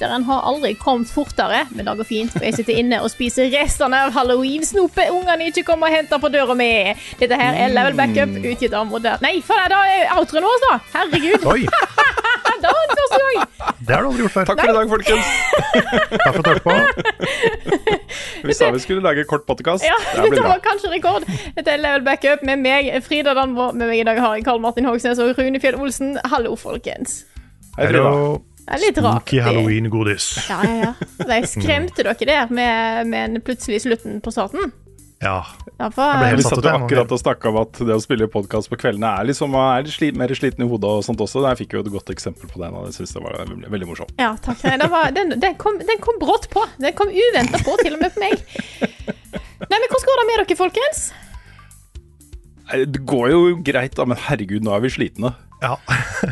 Vinteren har aldri kommet fortere, men det går fint, for jeg sitter inne og spiser restene av halloween-snopet ungene ikke kommer og henter på døra mi. Dette her er Level Backup, utgitt av Modern... Nei, faen, da er outroen vår, da! Herregud! Oi, Da var det første gang! det har du aldri gjort før. Takk for i dag, folkens. Takk for at du hørte på. Vi sa vi skulle lage kort podkast. Ja, det dette var kanskje rekord. Dette er Level Backup med meg, Frida Danvå. Med meg i dag har jeg Karl Martin Hogsnes og Rune Fjell Olsen. Hallo, folkens. Hei, Frida. Hello. Det er litt rart. Spooky halloween-godis. Ja, ja, ja. De skremte dere der med, med en plutselig slutten på starten? Ja. Derfor, Jeg ble helt satt ut, jeg, akkurat og snakka om at det å spille podkast på kveldene er liksom er litt sli, mer sliten i hodet og sånt også. Der fikk vi jo et godt eksempel på det. Og det synes det var veldig, veldig morsomt. Ja, takk. Nei, var, den, den, kom, den kom brått på. Den kom uventa på, til og med på meg. Nei, men Hvordan går det med dere, folkens? Det går jo greit, da, men herregud, nå er vi slitne. Ja.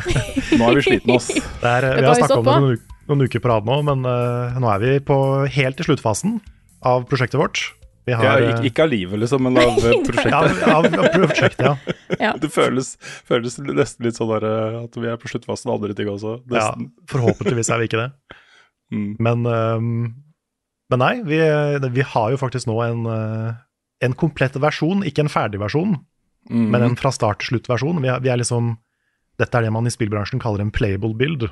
Nå er vi slitne, oss. Det er, vi har har snakka om det noen, noen uker på rad nå, men uh, nå er vi på helt i sluttfasen av prosjektet vårt. Vi Ja, ikke, eh, ikke av livet, liksom, men av prosjektet. ja, av, av prosjektet, ja. Ja. Det føles, føles nesten litt sånn der, eh, at vi er på sluttfasen av andre ting også. ja. Forhåpentligvis er vi ikke det. Mm. Men, um, men nei, vi, vi har jo faktisk nå en, eh, en komplett versjon, ikke en ferdig versjon, Mm. men en fra start til slutt-versjon. Vi, vi er liksom Dette er det man i spillbransjen kaller en playable build.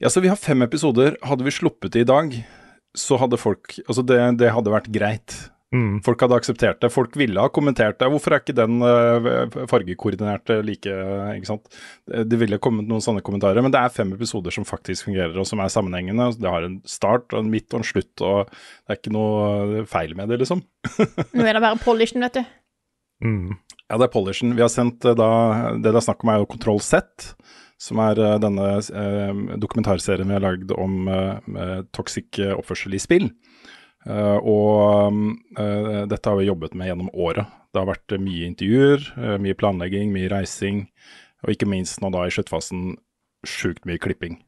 Ja, så vi har fem episoder. Hadde vi sluppet det i dag, så hadde folk Altså, det, det hadde vært greit. Mm. Folk hadde akseptert det. Folk ville ha kommentert det. Hvorfor er ikke den fargekoordinerte fargekoordinert eh, like Ikke sant. Det, det ville kommet noen sånne kommentarer. Men det er fem episoder som faktisk fungerer, og som er sammenhengende. Det har en start, og en midt og en slutt, og det er ikke noe feil med det, liksom. Nå er det bare polishen, vet du. Mm. Ja, det er polishen. Vi har sendt eh, da Det det er snakk om, er jo Kontroll Z. Som er eh, denne eh, dokumentarserien vi har lagd om eh, eh, toxic oppførsel i spill. Eh, og eh, dette har vi jobbet med gjennom året. Det har vært mye intervjuer, mye planlegging, mye reising. Og ikke minst nå da i sluttfasen sjukt mye klipping.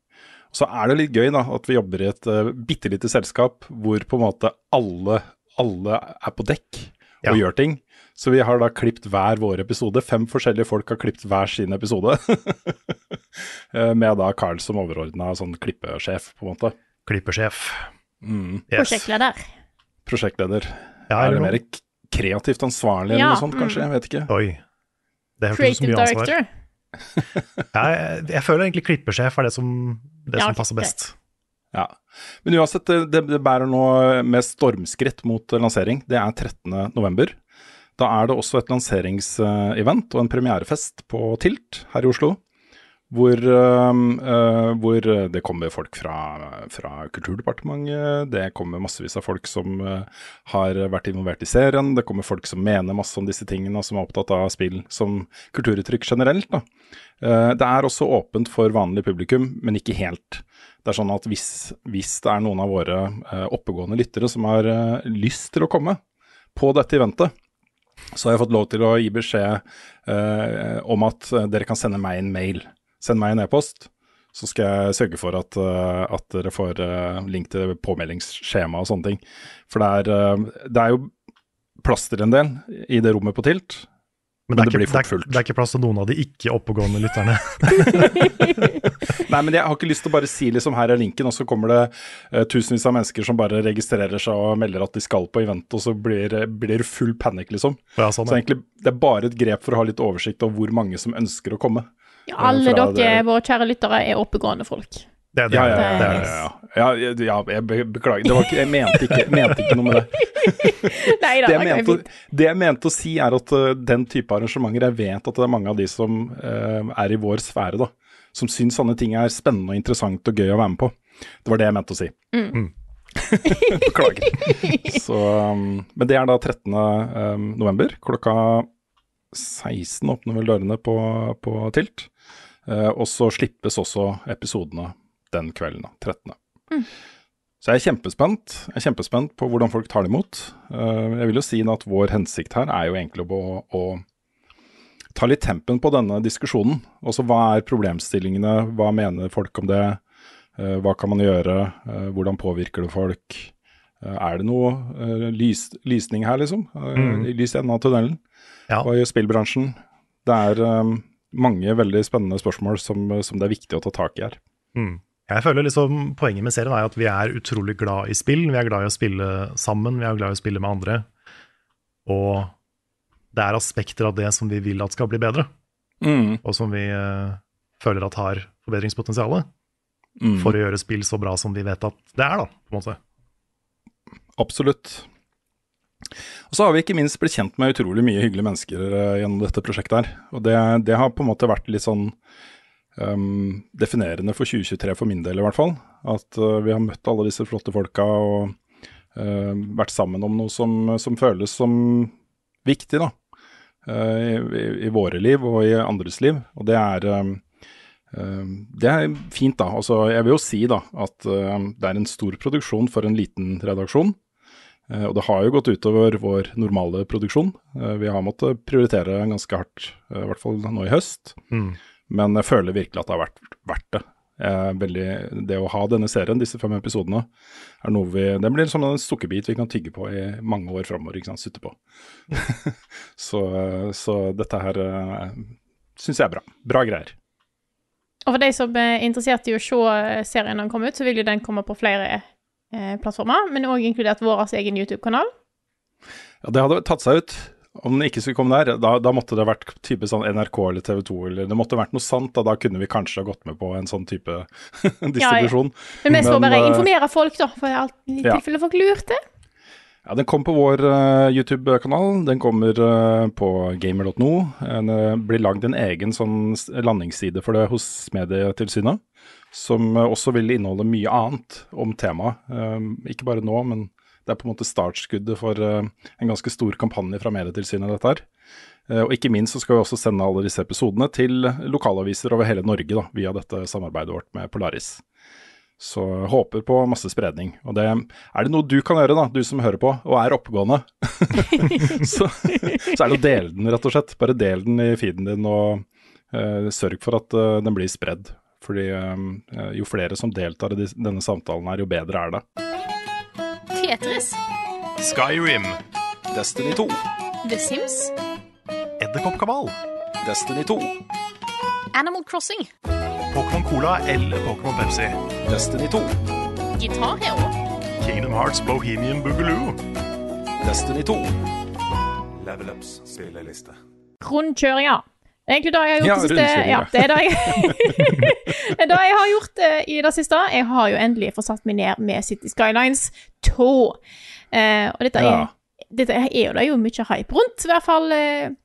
Så er det litt gøy da, at vi jobber i et uh, bitte lite selskap hvor på en måte alle, alle er på dekk og Ja. gjør ting. Så vi har da klippet hver vår episode. Fem forskjellige folk har klippet hver sin episode. Eh, Med da Carl som overordna sånn klippesjef, på en måte. Klippesjef. Mm. Yes. Prosjektleder. Prosjektleder. Ja, er det mer kreativt ansvarlig eller Ja, noe sånt, kanskje? Jeg vet ikke. Oi. Det hørtes ut som Creative mye ansvar. jeg, jeg føler egentlig klippesjef er det som, det Ja, som passer best. Ja. Men uansett, det, det, det bærer nå med stormskritt mot lansering. Det er 13. Da er det også et lanseringsevent og en premierefest på Tilt her i Oslo. Hvor, uh, hvor det kommer folk fra, fra Kulturdepartementet, det kommer massevis av folk som uh, har vært involvert i serien, det kommer folk som mener masse om disse tingene, og som er opptatt av spill som kulturuttrykk generelt. Eh, det er også åpent for vanlig publikum, men ikke helt. Det er sånn at hvis, hvis det er noen av våre oppegående lyttere som har lyst til å komme på dette eventet, så har jeg fått lov til å gi beskjed eh, om at eh, dere kan sende meg en mail. Send meg en e-post, så skal jeg sørge for at, eh, at dere får eh, link til påmeldingsskjema og sånne ting. For det er, det er jo plass til en del i det rommet på Tilt. Men, Men det, det er blir ikke, det, er, fullt. det er ikke plass til noen av de ikke oppegående lytterne. Nei, men jeg har ikke lyst til å bare si liksom her er linken, og så kommer det uh, tusenvis av mennesker som bare registrerer seg og melder at de skal på event, og så blir, blir det full panikk, liksom. Ja, sånn, Så egentlig det er bare et grep for å ha litt oversikt over hvor mange som ønsker å komme. Ja, alle dere, det- våre kjære lyttere, er oppegående folk. Det, det, Ja, er ja, det, ja. det ja, er ja, ja. ja, ja jeg beklager. Det var ikke, jeg mente ikke, mente ikke noe med det. Nei da, Det jeg, mente, det jeg mente å si, er at uh, den type arrangementer Jeg vet at det er mange av de som uh, er i vår sfære, da. Som syns sånne ting er spennende og interessant og gøy å være med på. Det var det jeg mente å si. Mm. Beklager. Så, um, men det er da 13. Um, november. Klokka 16 åpner vel dørene på, på Tilt. Uh, og så slippes også episodene den kvelden, da, 13. Så jeg er kjempespent. Jeg er kjempespent på hvordan folk tar det imot. Uh, jeg vil jo si at vår hensikt her er jo egentlig å, å ta litt tempen på denne diskusjonen. Også hva er problemstillingene, hva mener folk om det? Uh, hva kan man gjøre? Uh, hvordan påvirker det folk? Uh, er det noe uh, lys, lysning her, liksom? Uh, Mm. Lys i enden av tunnelen? Ja. Hva gjør spillbransjen? Det er um, mange veldig spennende spørsmål som, som det er viktig å ta tak i her. Mm. Jeg føler liksom Poenget med serien er at vi er utrolig glad i spill. Vi er glad i å spille sammen, vi er glad i å spille med andre. Og det er aspekter av det som vi vil at skal bli bedre, Mm. og som vi uh, føler at har forbedringspotensial Mm. for å gjøre spill så bra som vi vet at det er, da, på en måte. Absolutt. Og så har vi ikke minst blitt kjent med utrolig mye hyggelige mennesker uh, gjennom dette prosjektet her. Og det, det har på en måte vært litt sånn um, definerende for 2023 for min del i hvert fall. At uh, vi har møtt alle disse flotte folka og uh, vært sammen om noe som, som føles som viktig, da. eh, i, i, I våre liv og i andres liv. Og det er um, det er fint, da. Altså, jeg vil jo si da at det er en stor produksjon for en liten redaksjon. Eh, Og det har jo gått utover vår normale produksjon. Vi har måttet prioritere ganske hardt, i hvert fall nå i høst. Mm. Men jeg føler virkelig at det har vært verdt det. Eh, Veldig, det å ha denne serien, disse fem episodene, er noe vi Det blir sånn en sukkerbit vi kan tygge på i mange år framover. Sutte på. så, eh, så dette her uh, syns jeg er bra. Bra greier. Og for de som er interessert i å se eh, serien når den kommer ut, så vil jo den komme på flere eh, plattformer, men òg inkludert vår egen YouTube-kanal. Ja, det hadde tatt seg ut. Om den ikke skulle komme der, da, da måtte det vært type sånn NRK eller TV 2, eller det måtte vært noe sant. Da, da kunne vi kanskje ha gått med på en sånn type distribusjon. Men vi skal bare eh, informere folk, da, for alt, i ja. tilfelle folk lurte. Ja, Den kom på vår uh, YouTube-kanal. Den kommer uh, på gamer.no. Det blir lagd en egen sånn landingsside for det hos Medietilsynet. Som også vil inneholde mye annet om temaet. Ikke bare nå, men det er på en måte startskuddet for eh, en ganske stor kampanje fra Medietilsynet, dette her. Eh, Og ikke minst så skal vi også sende alle disse episodene til lokalaviser over hele Norge da, via dette samarbeidet vårt med Polaris. Så håper på masse spredning. Og det er det noe du kan gjøre, da, du som hører på og er oppegående, så, så er det å dele den, rett og slett. Bare del den i feeden din, og uh, sørg for at uh, den blir spredd. Fordi uh, jo flere som deltar i denne samtalen her, jo bedre er det. Tetris, Skyrim, Destiny 2, The Sims, Edderkoppkabal, Destiny 2, Animal Crossing, Pokémon Cola eller Pokémon Pepsi, Destiny 2, Guitar Hero, Kingdom Hearts Bohemian Boogaloo, Destiny 2. Level Ups spilleliste. rundkjøringer. Egentlig det jeg har gjort Ja, det. Ja, det er det jeg, det jeg har gjort uh, i det siste. Jeg har jo endelig fått satt meg ned med City Skylines 2. Uh, og dette er, dette er jo, det er jo mye hype rundt, i hvert fall Uh,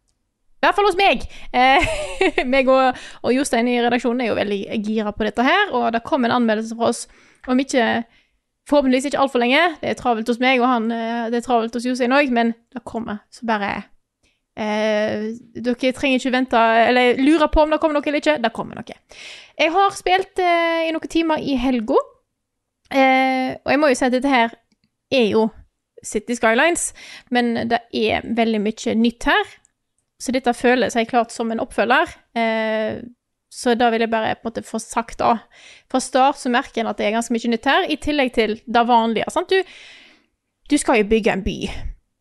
i hvert fall hos meg. Eh, meg og, og Jostein i redaksjonen er jo veldig gira på dette her, og det kom en anmeldelse fra oss om ikke Forhåpentligvis ikke altfor lenge. Det er travelt hos meg, og han, eh, det er travelt hos Jostein òg, men det kommer. Så bare eh, Dere trenger ikke vente eller lure på om det kommer noe eller ikke. Det kommer noe. Jeg har spilt eh, i noen timer i helga, eh, og jeg må jo si at dette her er jo City Skylines, men det er veldig mye nytt her. Så dette føles helt klart som en oppfølger. Eh, så da vil jeg bare på en måte få sagt da. Fra start så merker en at det er ganske mye nytt her, i tillegg til det vanlige. Sant? Du, du skal jo bygge en by.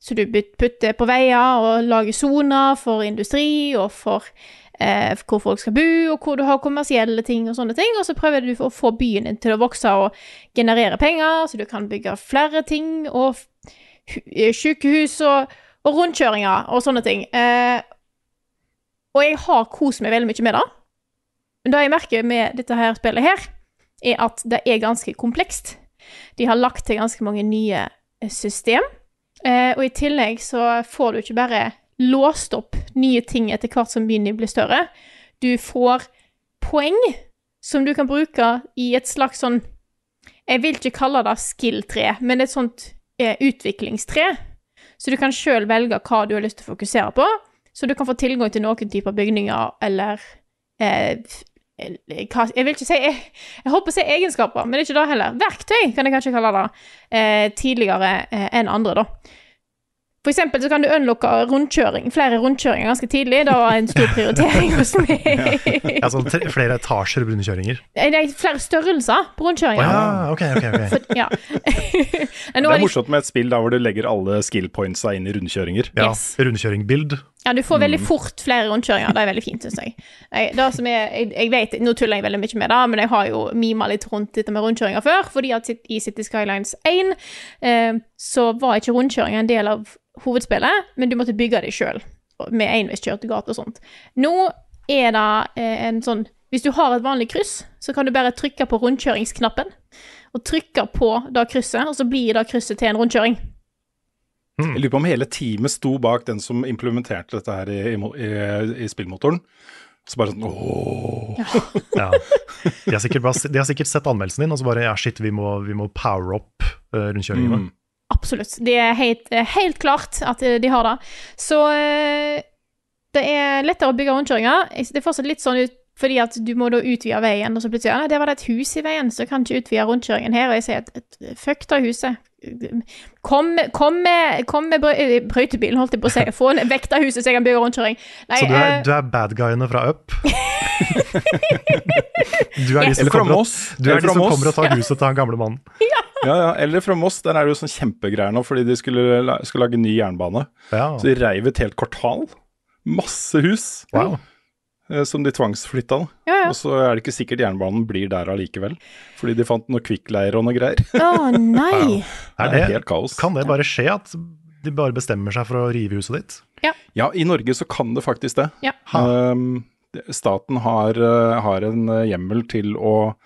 Så du putter på veier og lager soner for industri og for eh, hvor folk skal bo, og hvor du har kommersielle ting og sånne ting. Og så prøver du å få byen din til å vokse og generere penger, så du kan bygge flere ting, og eh, sykehus og, og rundkjøringer og sånne ting. Eh, og jeg har kost meg veldig mye med det. Men det jeg merker med dette her spillet her, er at det er ganske komplekst. De har lagt til ganske mange nye eh, system, eh, og i tillegg så får du ikke bare låst opp nye ting etter hvert som byen blir større. Du får poeng som du kan bruke i et slags sånn Jeg vil ikke kalle det skill-tre, men et sånt eh, utviklingstre. Så du kan sjøl velge hva du har lyst til å fokusere på. Så du kan få tilgang til noen typer bygninger eller eh, Jeg vil ikke si jeg, jeg håper på å si egenskaper, men det er ikke det heller. Verktøy kan jeg kanskje kalle det. Eh, tidligere eh, enn andre, da. For eksempel så kan du unlocke rundkjøring, flere rundkjøringer ganske tidlig. Det var en stor prioritering hos meg. Ja, sånn tre, flere etasjer rundkjøringer. Nei, flere størrelser på rundkjøringer. ja, ok, ok. ok. For, ja. Det er morsomt med et spill der hvor du legger alle skill pointsa inn i rundkjøringer. Ja, Yes. Rundkjøringbild. Ja, du får veldig fort flere rundkjøringer. Det er veldig fint, syns jeg. jeg. Det som jeg. Jeg vet, Nå tuller jeg veldig mye med det, men jeg har jo mima litt rundt dette med rundkjøringer før. fordi at i City Skylines 1 eh, så var ikke rundkjøring en del av hovedspillet, men du måtte bygge det sjøl. Med enveiskjørte gater og sånt. Nå er det eh, en sånn Hvis du har et vanlig kryss, så kan du bare trykke på rundkjøringsknappen. Og trykke på det krysset, og så blir det krysset til en rundkjøring. Jeg lurer på om hele teamet sto bak den som implementerte dette her i, i, i, i spillmotoren. Så bare sånn ååå. Ja. De, har sikkert, de har sikkert sett anmeldelsen din og så bare ja, shit, vi må, vi må power up rundkjøringen rundkjøringene. Mm. Absolutt. Det er helt, eh, helt klart at eh, de har det. Så eh, det er lettere å bygge rundkjøringer. Det er fortsatt litt sånn ut fordi at du må da utvide veien, og så plutselig ja, det var det et hus i veien, så kan kan ikke utvide rundkjøringen her. Og jeg sier at fuck det huset. Kom, kom med, kom med eh, brøytebilen, holdt jeg på å si. Få en vekk av huset, så jeg kan bygge rundkjøring. Nei, Så du er, eh, du er bad guyene fra Up? du er de som kommer, og, du er de som kommer og tar huset til han gamle mannen. Ja, ja. Eller fra Moss. Der er det jo sånn kjempegreier nå, fordi de skulle, skulle lage ny jernbane. Ja. Så de reiv et helt kvartal. Masse hus Wow. Eh, som de tvangsflytta. ja, ja. Og så er det ikke sikkert jernbanen blir der allikevel. Fordi de fant noe kvikkleire og noe greier. Å nei. ja, Det er helt kaos. kan det bare skje at de bare bestemmer seg for å rive huset ditt? Ja, i Norge så kan det faktisk det. Ja. Um, staten har, uh, har en uh, hjemmel til å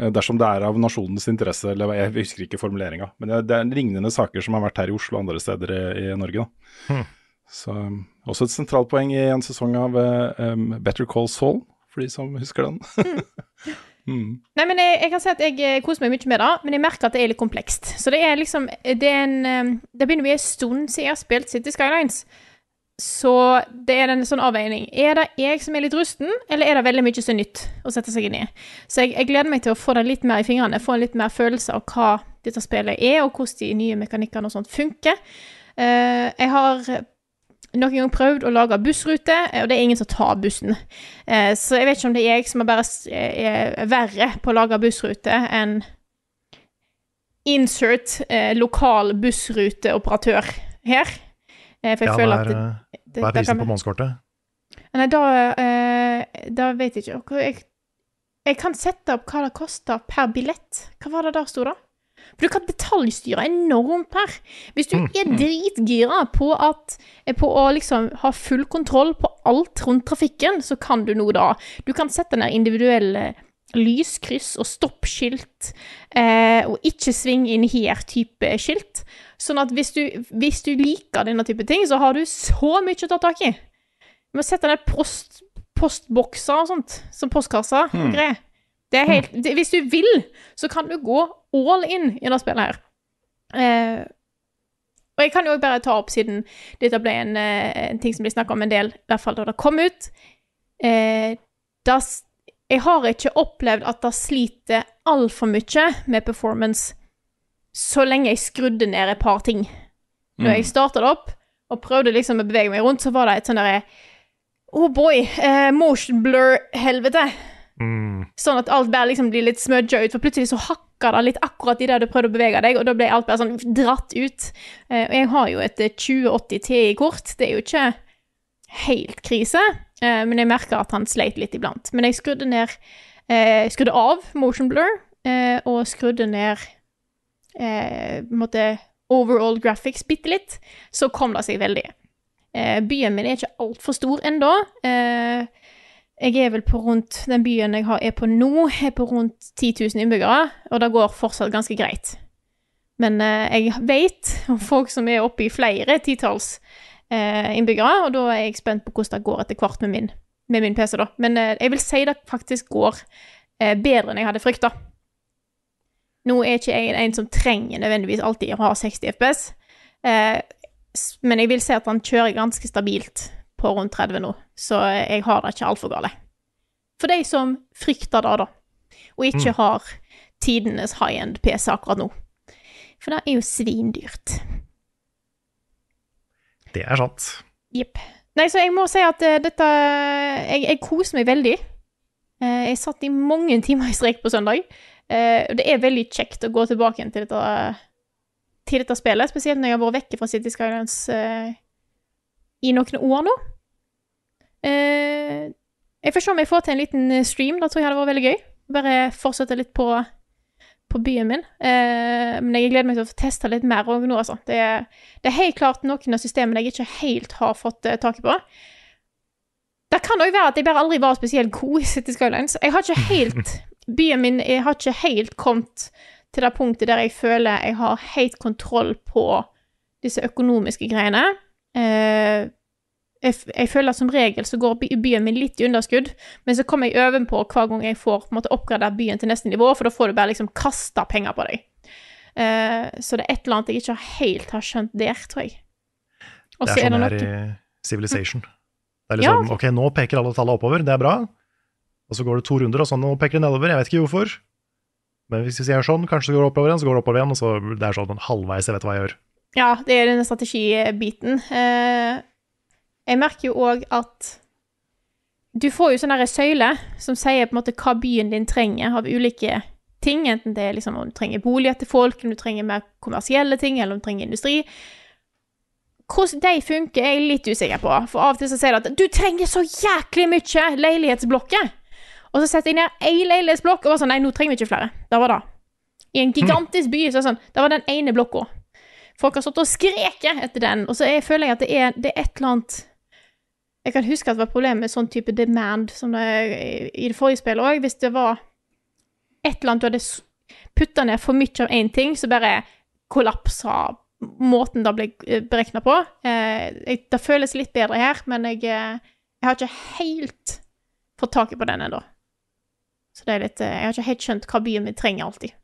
Dersom det er av nasjonens interesse, eller jeg husker ikke formuleringa, men det, er lignende saker som har vært her i Oslo og andre steder i, i Norge. Da. Hmm. Så um, Også et sentralt poeng i en sesong av um, Better Call Saul, for de som husker den. mm. Nei, men jeg, jeg kan si at jeg eh, koser meg mye med det, men jeg merker at det er litt komplekst. Så det er liksom Det, er en, eh, det begynner å bli en stund siden jeg har spilt City Skylines. Så det er en sånn avveining. Er det jeg som er litt rusten, eller er det veldig mye som er nytt å sette seg inn i? Så jeg, jeg gleder meg til å få det litt mer i fingrene, få en litt mer følelse av hva dette spillet er, og hvordan de nye mekanikkene og sånt funker. Uh, jeg har noen gang prøvd å lage bussrute, og det er ingen som tar bussen. Eh, så jeg vet ikke om det er jeg som er bare er verre på å lage bussrute enn insert eh, lokal bussruteoperatør her. Eh, for jeg Ja, føler at det, eh, det, hva er prisen på månedskortet? Nei, da, eh, da vet jeg ikke. Jeg, jeg kan sette opp hva det koster per billett. Hva var det der sto, da? For du kan detaljstyre enormt her. Hvis du er dritgira på, at, på å liksom ha full kontroll på alt rundt trafikken, så kan du nå da. Du kan sette ned individuelle lyskryss og stoppskilt, eh, og ikke sving inn her-type skilt. Sånn at hvis du, hvis du liker denne type ting, så har du så mye å ta tak i. Du må sette ned post, postbokser og sånt, som postkasser og greier. Det er helt, det, hvis du vil, så kan du gå all in i det spillet her. Eh, og jeg kan jo bare ta opp, siden dette ble en, eh, en ting som blir snakket om en del, i hvert fall da det kom ut. Eh, das, jeg har ikke opplevd at det sliter altfor mye med performance så lenge jeg skrudde ned et par ting. Når jeg starta det opp og prøvde liksom å bevege meg rundt, så var det et sånn derre Oh boy, eh, motion blur-helvete. Mm. Sånn at alt bare liksom blir litt smudga ut, for plutselig så hakker det litt akkurat i det du prøvde å bevege deg, og da ble alt bare sånn dratt ut. Eh, og jeg har jo et eh, 2080 Ti-kort, det er jo ikke helt krise, eh, men jeg merker at han sleit litt iblant. Men jeg skrudde ned jeg Skrudde av motion blur, eh, og skrudde ned eh, måte overall graphics bitte litt, så kom det seg veldig. Eh, byen min er ikke altfor stor ennå. Eh, Jeg er vel på rundt Den byen jeg er på nå, er på rundt 10 000 innbyggere, og det går fortsatt ganske greit. Men eh, jeg vet om folk som er oppe i flere titalls eh, innbyggere, og da er jeg spent på hvordan det går etter hvert med min, med min PC, da. Men eh, jeg vil si det faktisk går eh, bedre enn jeg hadde frykta. Nå er ikke jeg en som trenger nødvendigvis alltid å ha 60 FPS, eh, men jeg vil si at han kjører ganske stabilt på rundt 30 nå, så jeg har det ikke altfor gale. For de som frykter det, da, og ikke har tidenes high-end PC akkurat nå. For det er jo svindyrt. Det er sant. Jepp. Nei, så jeg må si at eh, dette Jeg, jeg koser meg veldig. Eh, jeg satt i mange timer i strek på søndag. Eh, og det er veldig kjekt å gå tilbake til dette, til dette spillet, spesielt når jeg har vært vekke fra City Skylines eh, i noen år nå. Eh, jeg får se om jeg får til en liten eh, stream. Da tror jeg det hadde vært veldig gøy. Bare fortsette litt på, på byen min. Eh, men jeg gleder meg til å teste litt mer òg nå, altså. Det er, det er helt klart noen av systemene jeg ikke helt har fått taket på. Det kan òg være at jeg bare aldri var spesielt god i City Skylines. Jeg har ikke helt Byen min har ikke helt kommet til det punktet der jeg føler jeg har helt kontroll på disse økonomiske greiene. Eh, jeg, jeg føler at som regel så går byen min litt i underskudd, men så kommer jeg ovenpå hver gang jeg får på en måte oppgradert byen til neste nivå, for da får du bare liksom kasta penger på deg. Uh, så det er et eller annet jeg ikke helt har skjønt der, tror jeg. Også Det er sånn det noe- er i Civilization. Det er Ja, liksom, ok, nå peker alle tallene oppover, det er bra. Og så går det to runder, og sånn, nå peker det nedover, jeg vet ikke hvorfor. Men hvis vi sier sånn, kanskje det går oppover igjen, så går det oppover igjen, og så det er sånn halvveis, jeg vet hva jeg gjør. Ja, det er denne strategibiten. Eh, jeg merker jo òg at du får jo sånne søyler som sier på en måte hva byen din trenger av ulike ting, enten det er liksom om du trenger boliger til folk, om du trenger mer kommersielle ting, eller om du trenger industri. Hvordan de funker, er jeg litt usikker på. For av og til så sier de at du trenger så jæklig mye leilighetsblokker. Og så setter jeg ned én leilighetsblokk og var sånn Nei, nå trenger vi ikke flere. Det var det. I en gigantisk by så er det sånn Det var den ene blokka. Folk har stått og skreket etter den, og så jeg føler jeg at det er, det er et eller annet Jeg kan huske at det var problem med sånn type demand som det i det forrige spillet òg. Hvis det var et eller annet du hadde putta ned for mye av én ting, så bare kollapsa måten det ble beregna på. Eh, det føles litt bedre her, men jeg, eh, jeg har ikke helt fått taket på den ennå. Så det er litt eh, Jeg har ikke helt skjønt hva byen min trenger alltid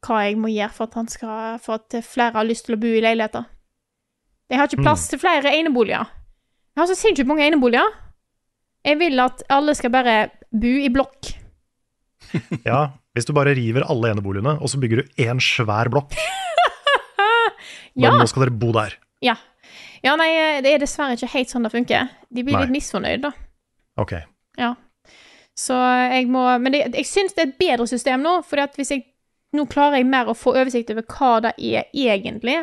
hva jeg må gjøre for at, han skal, for at flere har lyst til å bo i leiligheter. Jeg har ikke plass til flere eneboliger. Jeg har så sinnssykt mange eneboliger. Jeg vil at alle skal bare bo i blokk. Ja, hvis du bare river alle eneboligene, og så bygger du én svær blokk. Men Ja. nå skal dere bo der. Ja. ja, nei, det er dessverre ikke helt sånn det funker. De blir Nei. litt misfornøyde, da. Ok. Ja. Så jeg må Men det, jeg syns det er et bedre system nå, for hvis jeg Nå klarer jeg mer å få oversikt over hva det er egentlig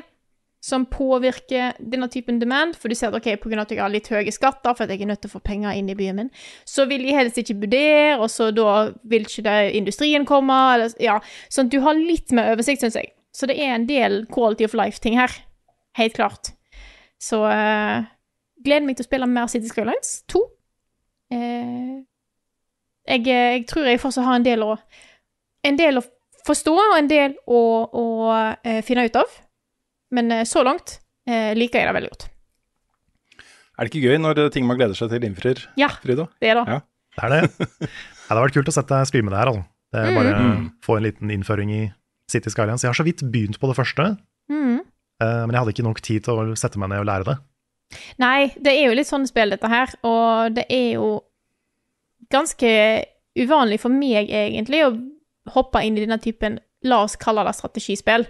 som påvirker denne typen demand. For du ser at ok, pga. at jeg har litt høye skatter, for at jeg er nødt til å få penger inn i byen min, så vil de helst ikke bo der, og så da vil ikke det industrien komme, eller Ja. Sånn at du har litt mer oversikt, syns jeg. Så det er en del quality of life-ting her. Helt klart. Så uh, gleder meg til å spille mer City Skylines 2. Uh, jeg, jeg tror jeg fortsatt har en del å En del å forstå, og en del å, å uh, finne ut av. Men eh, så langt eh, liker jeg det veldig godt. Er det ikke gøy når ting man gleder seg til, innfrir, Ja, Frida? det er det. Ja. Det er det. Ja, det hadde vært kult å sette deg streame det her, altså. Det er bare Mm. få en liten innføring i City Skylines. Jeg har så vidt begynt på det første, mm. eh, men jeg hadde ikke nok tid til å sette meg ned og lære det. Nei, det er jo litt sånn spill, dette her, og det er jo ganske uvanlig for meg, egentlig, å hoppe inn i denne typen, la oss kalle det strategispill.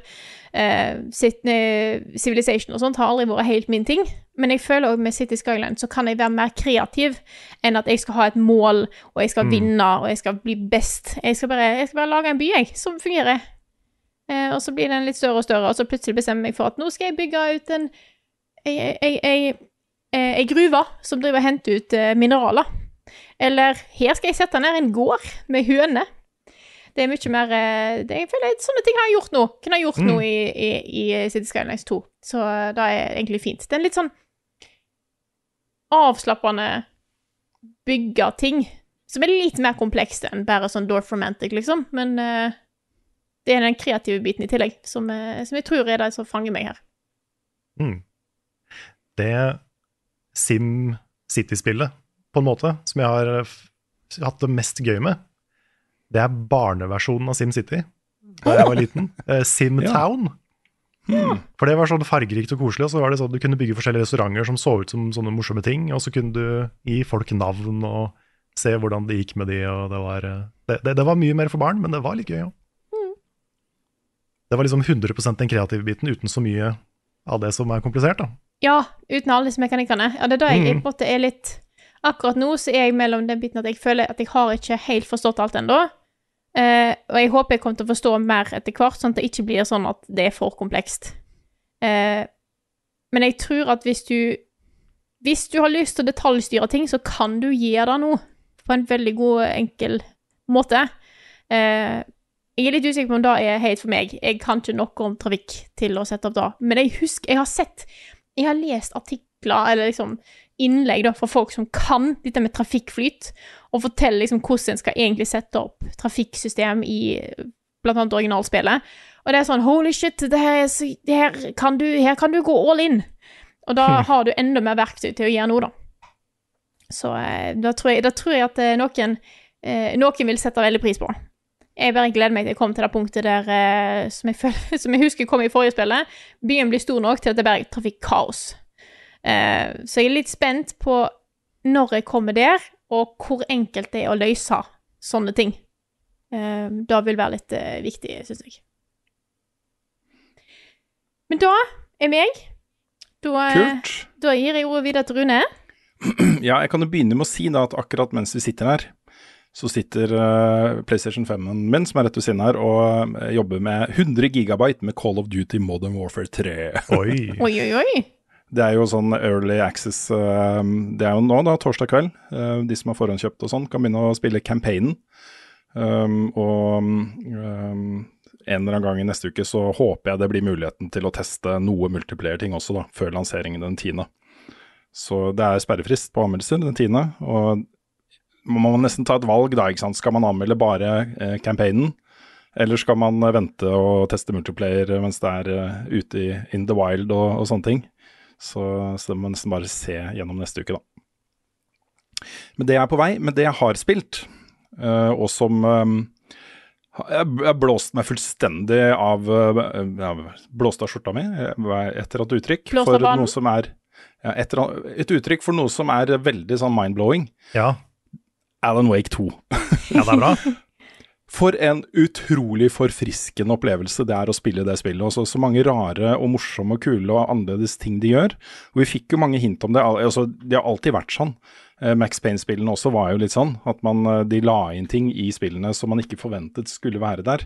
Eh, eh, Civilization og sånt har aldri vært helt min ting, men jeg føler også med City Skyline så kan jeg være mer kreativ enn at jeg skal ha et mål, og jeg skal Mm. vinne, og jeg skal bli best. Jeg skal bare, jeg skal bare lage en by, jeg, som fungerer. Eh, og så blir den litt større og større, og så plutselig bestemmer jeg meg for at nå skal jeg bygge ut en ei, gruve som driver og henter ut mineraler. Eller her skal jeg sette ned en gård med høner. Det er mye mer eh, det, Jeg føler at Sånne ting har jeg gjort nå. Kunne ha gjort Mm. nå i, i, i City Skylines 2. Så det er egentlig fint. Det er en litt sånn avslappende bygge ting som er litt mer komplekst enn bare sånn Dorf Romantic, liksom. Men uh, det er den kreative biten i tillegg som, uh, som jeg tror er det som fanger meg her. Mm. Det Sim City-spillet, på en måte, som jeg har hatt det mest gøy med, det er barneversjonen av Sim City da jeg var liten. Uh, Sim Ja. Town. For det var sånn fargerikt og koselig, og så var det sånn du kunne bygge forskjellige restauranter som så ut som sånne morsomme ting, og så kunne du gi folk navn og se hvordan det gikk med de, og det var eh, Det, det, det var mye mer for barn, men det var litt gøy òg. Det var liksom 100% den kreative biten, uten så mye av det som er komplisert, da. Ja, uten alle disse mekanikkene. Ja, det er da jeg mm. på en måte er litt Akkurat nå så er jeg mellom den biten at jeg føler at jeg har ikke helt forstått alt ennå. Eh, og jeg håper jeg kommer til å forstå mer etter hvert, sånn at det ikke blir sånn at det er for komplekst. Uh, men jeg tror at hvis du Hvis du har lyst til å detaljstyre ting, så kan du gjøre det nå. På en veldig god, enkel måte. Uh, jeg er litt usikker på om det er helt for meg. Jeg kan ikke noe om trafikk til å sette opp det. Men jeg husker Jeg har sett Jeg har lest artikler, eller liksom innlegg da, fra folk som kan dette med trafikkflyt, og forteller liksom hvordan en skal egentlig sette opp trafikksystem i blant annet originalspillet. Og det er sånn Holy shit, det her, er så, det her, kan, du, her kan du gå all in. Og da har du enda mer verktøy til å gjøre noe, da. Så eh, da tror jeg, da tror jeg at eh, noen, eh, noen vil sette veldig pris på. Jeg bare gleder meg til jeg kommer til det punktet der som, jeg føler, som jeg husker kom i forrige spillet. Byen blir stor nok til at det bare er trafikkaos. Eh, så jeg er litt spent på når jeg kommer der, og hvor enkelt det er å løse sånne ting. Eh, det vil være litt eh, viktig, syns jeg. Men da er meg. Da, eh, Kult. da gir jeg ordet videre til Rune. Ja, jeg kan jo begynne med å si da at akkurat mens vi sitter her, så sitter uh, PlayStation 5-en min, som er rett ved siden her, og uh, jobber med 100 gigabyte med Call of Duty Modern Warfare 3. Oi. Oi, oi, oi. Det er jo sånn early access eh, Det er jo nå, da, torsdag kveld. Eh, de som har forhåndskjøpt og sånn, kan begynne å spille campaignen. Um, og en eller annen gang i neste uke så håper jeg det blir muligheten til å teste noe multiplayer-ting også, da, før lanseringen den 10. Så det er sperrefrist på anmeldelser den 10., og man må nesten ta et valg da, ikke sant. Skal man anmelde bare eh, campaignen, eller skal man eh, vente og teste multiplayer mens det er eh, ute i in the wild og, og sånne ting? Så, så det må man nesten bare se gjennom neste uke, da. Men det er på vei. Men det jeg har spilt, eh, og som eh, jeg jeg blåste meg fullstendig av eh, Blåste av skjorta mi, eh, et eller annet uttrykk. For noe som er ja, et, eller annet- et uttrykk for noe som er veldig sånn mind-blowing. Ja. Alan Wake 2. ja, det er bra. For en utrolig forfriskende opplevelse det er å spille det spillet. Også, så mange rare og morsomme og kule og annerledes ting de gjør. Og vi fikk jo mange hint om det. Al- Altså, de har alltid vært sånn. Eh, Max Payne-spillene også var jo litt sånn. At man, eh, de la inn ting i spillene som man ikke forventet skulle være der.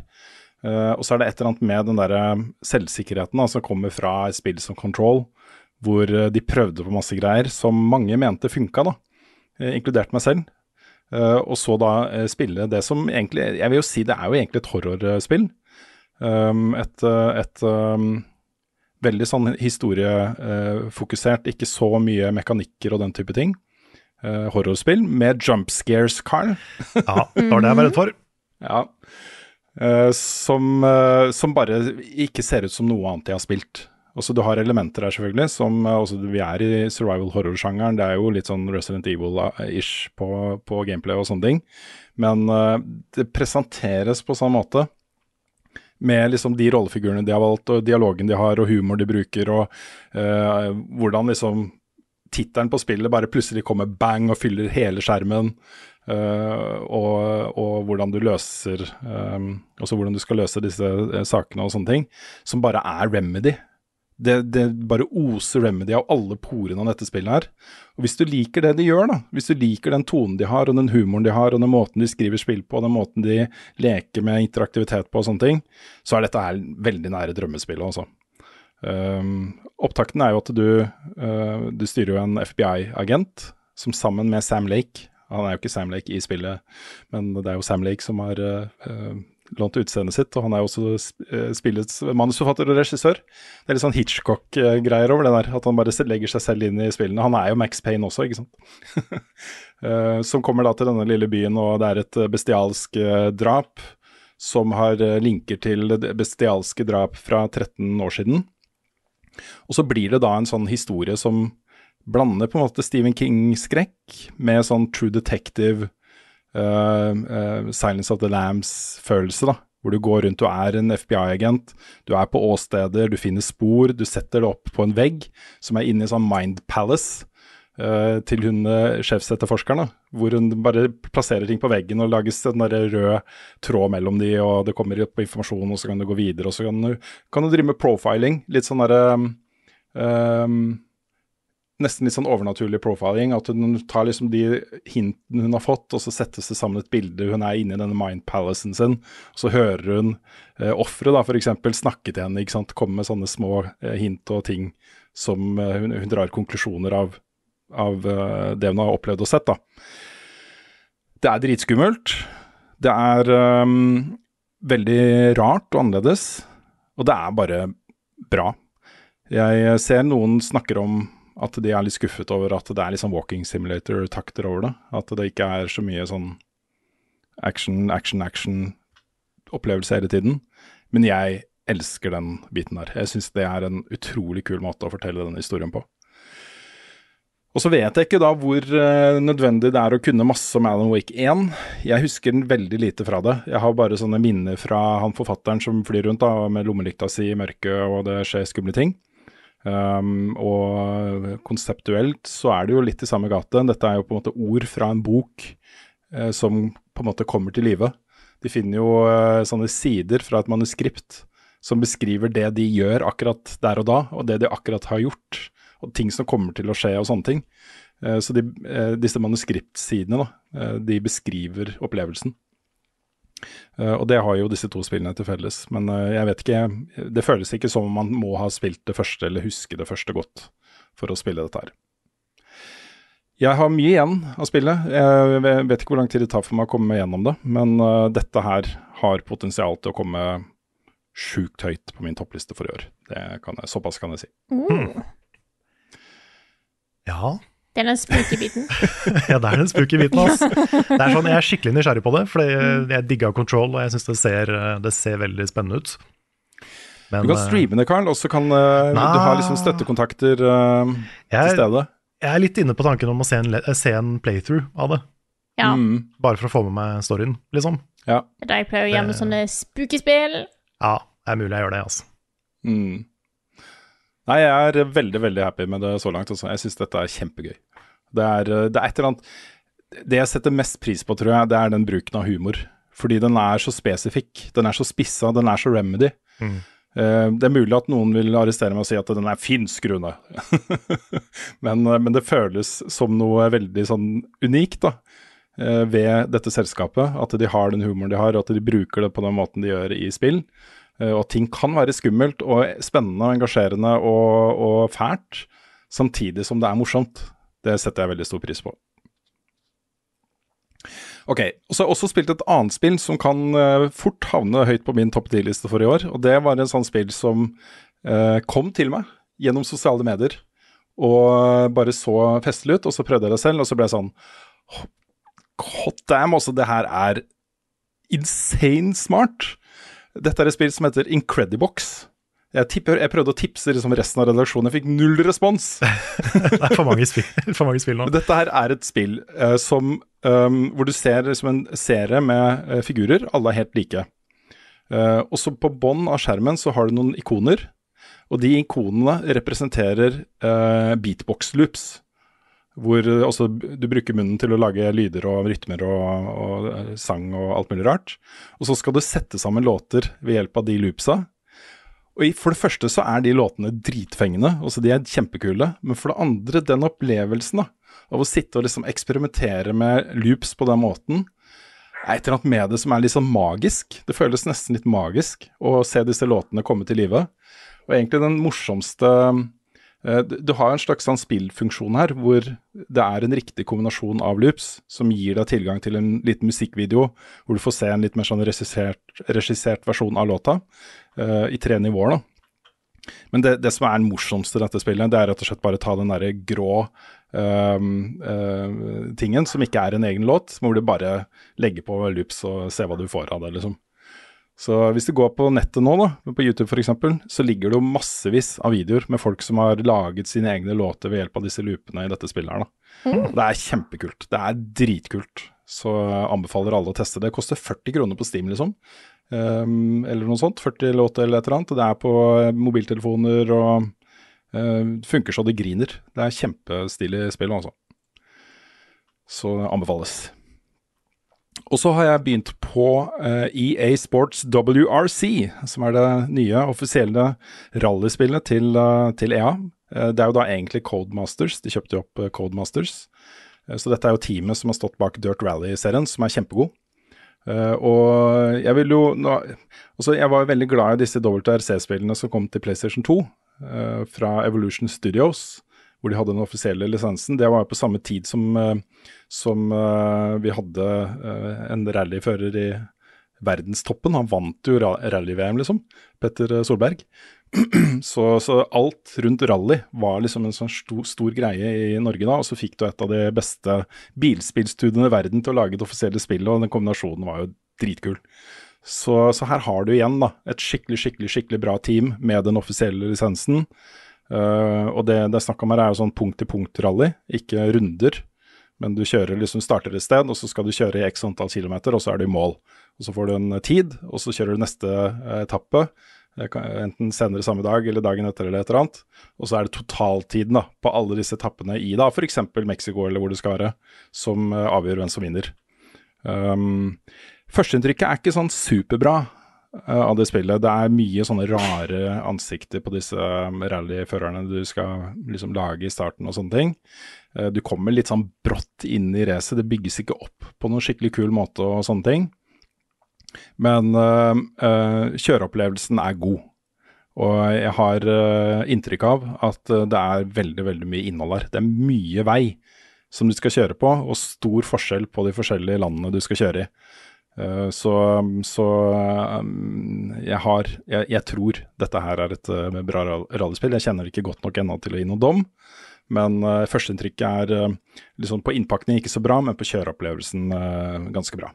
Eh, og så er det et eller annet med den derre selvsikkerheten da, som kommer fra et spill som Control, hvor de prøvde på masse greier som mange mente funka, da. Inkludert meg selv. Eh, og så da eh, spille det som egentlig Jeg vil jo si det er jo egentlig et horrorspill. Um, et eh, et um, veldig sånn historiefokusert, ikke så mye mekanikker og den type ting. Horrorspill med jump scares, Carl. Ja, det var det jeg var redd for. Ja. Som, som bare ikke ser ut som noe annet jeg har spilt. Også du har elementer her, selvfølgelig, som altså, Vi er i survival horror-sjangeren. Det er jo litt sånn Resident Evil-ish på, på gameplay og sånne ting. Men uh, det presenteres på samme måte. Med liksom de rollefigurene de har valgt, og dialogen de har, og humor de bruker, og uh, hvordan liksom tittelen på spillet bare plutselig kommer bang og fyller hele skjermen. Uh, og, og hvordan du løser um, hvordan du skal løse disse eh, sakene og sånne ting. Som bare er remedy. Det, det bare oser remedy av alle porene av dette spillet her. Og Hvis du liker det de gjør, da, hvis du liker den tonen de har, og den humoren de har, og den måten de skriver spill på, og den måten de leker med interaktivitet på og sånne ting, så er dette her veldig nære drømmespillet, altså. Um, opptakten er jo at du, uh, du styrer jo en FBI-agent som sammen med Sam Lake Han er jo ikke Sam Lake i spillet, men det er jo Sam Lake som har uh, lånt utseendet sitt, og han er jo også eh, spillets manusforfatter og regissør. Det er litt sånn Hitchcock-greier over det der, at han bare legger seg selv inn i spillene. Han er jo Max Payne også, ikke sant. Eh, som kommer da til denne lille byen, og det er et eh, bestialsk drap som har linker til bestialske drap fra 13 år siden. Og så blir det da en sånn historie som blander på en måte Stephen King-skrekk med sånn True Detective, eh, Silence of the Lambs-følelse, da. Hvor du går rundt og er en FBI-agent, du er på åsteder, du finner spor, du setter det opp på en vegg som er inne i sånn Mind Palace eh, til hun sjefsetterforskeren. Hvor hun bare plasserer ting på veggen og lages en rød tråd mellom de, og det kommer opp informasjon, og så kan du gå videre, og så kan du, kan du drive med profiling. Litt sånn derre um, nesten litt sånn overnaturlig profiling. At hun tar liksom de hintene hun har fått, og så settes det sammen et bilde. Hun er inne i denne mind palacen sin. og Så hører hun eh, offeret f.eks. snakke til henne, ikke sant? komme med sånne små eh, hint og ting som eh, hun, hun drar konklusjoner av, av eh, det hun har opplevd og sett. da. Det er dritskummelt. Det er ehm, veldig rart og annerledes, og det er bare bra. Jeg ser noen snakker om at de er litt skuffet over at det er sånn walking simulator-takter over det. At det ikke er så mye sånn action, action, action-opplevelse hele tiden. Men jeg elsker den biten der. Jeg syns det er en utrolig kul måte å fortelle denne historien på. Og så vet jeg ikke da hvor eh, nødvendig det er å kunne masse om Alan Wake 1. Jeg husker den veldig lite fra det. Jeg har bare sånne minner fra han forfatteren som flyr rundt da, med lommelykta si i mørket, og det skjer skumle ting. Um, og konseptuelt så er det jo litt i samme gate. Dette er jo på en måte ord fra en bok eh, som på en måte kommer til live. De finner jo eh, sånne sider fra et manuskript som beskriver det de gjør akkurat der og da, og det de akkurat har gjort, og ting som kommer til å skje og sånne ting. Eh, så de, eh, disse manuskriptsidene, da, eh, de beskriver opplevelsen. Eh, og det har jo disse to spillene til felles. Men eh, jeg vet ikke Det føles ikke som om man må ha spilt det første eller huske det første godt for å spille dette her. Jeg har mye igjen av spillet. Jeg vet ikke hvor lang tid det tar for meg å komme gjennom det, men eh, dette her har potensial til å komme sjukt høyt på min toppliste for i år. Det kan jeg, såpass kan jeg si. Mm. Ja, det er den spooky biten. ja det er den spooky biten. Altså. Det er sånn, jeg er skikkelig nysgjerrig på det, for jeg, jeg digga Control, og jeg syns det, ser- det ser veldig spennende ut. Men, Du kan eh, streame det, Carl, og så kan na, du ha liksom støttekontakter eh, til stede. jeg er litt inne på tanken om å se en, se en playthrough av det. Ja. Mm, Bare for å få med meg storyen, liksom. ja. Det er det jeg pleier å gjøre med sånne spooky spill. Ja, det er mulig jeg gjør det, altså. Mm. Nei, jeg er veldig, veldig happy med det så langt. Også. Jeg syns dette er kjempegøy. Det er, eh, det er et eller annet Det jeg setter mest pris på, tror jeg, det er den bruken av humor. Fordi den er så spesifikk, den er så spissa, den er så remedy. Mm. Uh, det er mulig at noen vil arrestere meg og si at den er finsk, Rune. men, eh, men det føles som noe veldig sånn unikt, da. Ved dette selskapet. At de har den humoren de har, og at de bruker det på den måten de gjør i spill. Eh, Og ting kan være skummelt og spennende og engasjerende og, og fælt, samtidig som det er morsomt. Det setter jeg veldig stor pris på. Ok, og så har jeg også spilt et annet spill som kan eh, fort havne høyt på min topp 10-liste for i år. Og det var en sånn spill som eh, kom til meg gjennom sosiale medier. Og bare så festlig ut, og så prøvde jeg det selv, og så ble jeg sånn Hot damn, altså, det her er insane smart. Dette er et spill som heter Incredibox. Jeg, tipper, jeg prøvde å tipse liksom resten av redaksjonen, jeg fikk null respons. Det er for mange spill, for mange spill nå. Dette her er et spill uh, som, um, hvor du ser liksom en serie med uh, figurer, alle er helt like. Uh, og så på bånn av skjermen så har du noen ikoner, og de ikonene representerer uh, beatbox-loops. Hvor eh, også du bruker munnen til å lage lyder og rytmer og, og eh, sang og alt mulig rart. Og så skal du sette sammen låter ved hjelp av de loopsa. Og For det første så er de låtene dritfengende, altså de er kjempekule. Men for det andre, den opplevelsen da, av å sitte og liksom eksperimentere med loops på den måten, er et eller annet med det som er litt sånn magisk. Det føles nesten litt magisk å se disse låtene komme til live. Og egentlig den morsomste du du har en slags sånn spillfunksjon her, hvor det er en riktig kombinasjon av loops som gir deg tilgang til en liten musikkvideo, hvor du får se en litt mer sånn regissert, regissert versjon av låta, uh, i tre nivåer. da. Men det, det som er den morsomste i dette spillet, det er rett og slett bare ta den derre grå øhm, uh, tingen, som ikke er en egen låt, hvor du bare legger på loops og ser hva du får av det, liksom. Så hvis du går på nettet nå, da, på YouTube f.eks., så ligger det jo massevis av videoer med folk som har laget sine egne låter ved hjelp av disse loopene i dette spillet her, da. Det er kjempekult. Det er dritkult. Så anbefaler alle å teste det. Det koster 40 kroner på Steam, liksom. Um, eller noe sånt. 40 låter eller et eller annet. Det er på mobiltelefoner og uh, funker så det griner. Det er kjempestilig spill, altså. Så anbefales. Og så har jeg begynt på EA Sports WRC, som er det nye offisielle rallyspillet til, uh, til EA. Uh, det er jo da egentlig Codemasters. De kjøpte jo opp Codemasters. så dette er jo teamet som har stått bak Dirt Rally-serien, som er kjempegod. Uh, og jeg vil jo nå, altså Jeg var veldig glad i disse WRC-spillene som kom til PlayStation 2 uh, fra Evolution Studios, hvor de hadde den offisielle lisensen. Det var på samme tid som, uh, som vi hadde en rallyfører i verdenstoppen. Han vant jo rally-VM, liksom. Petter Solberg. så, så, alt rundt rally var liksom en sånn stor, stor, greie i Norge da. Og så fikk du et av de beste bilspillstudiene i verden til å lage det offisielle spillet, og den kombinasjonen var jo dritkul. Så, så, her har du igjen da, et skikkelig, skikkelig, skikkelig bra team med den offisielle lisensen. Uh, og det det er snakk om her, er jo sånn punkt-til-punkt-rally, ikke runder. Men du kjører liksom starter et sted, og så skal du kjøre i x antall kilometer, og så er du i mål. Og Så får du en tid, og så kjører du neste eh, etappe. Enten senere samme dag eller dagen etter eller et eller annet. Og så er det totaltiden da, på alle disse etappene i da f.eks. Mexico eller hvor det skal være, som avgjør hvem som vinner. Um, Førsteinntrykket er ikke sånn superbra av det spillet. Det er mye sånne rare ansikter på disse um, rallyførerne du skal liksom lage i starten og sånne ting. Uh, du kommer litt sånn brått inn i racet. Det bygges ikke opp på noen skikkelig kul måte og sånne ting. Men uh, uh, kjøreopplevelsen er god. Og jeg har uh, inntrykk av at det er veldig, veldig mye innhold her. Det er mye vei som du skal kjøre på, og stor forskjell på de forskjellige landene du skal kjøre i. så, så um, jeg har jeg, jeg, tror dette her er et bra rallyspill. Jeg kjenner det ikke godt nok ennå til å gi noen dom. Men uh, førsteinntrykket er liksom på innpakning ikke så bra, men på kjøreopplevelsen ganske bra.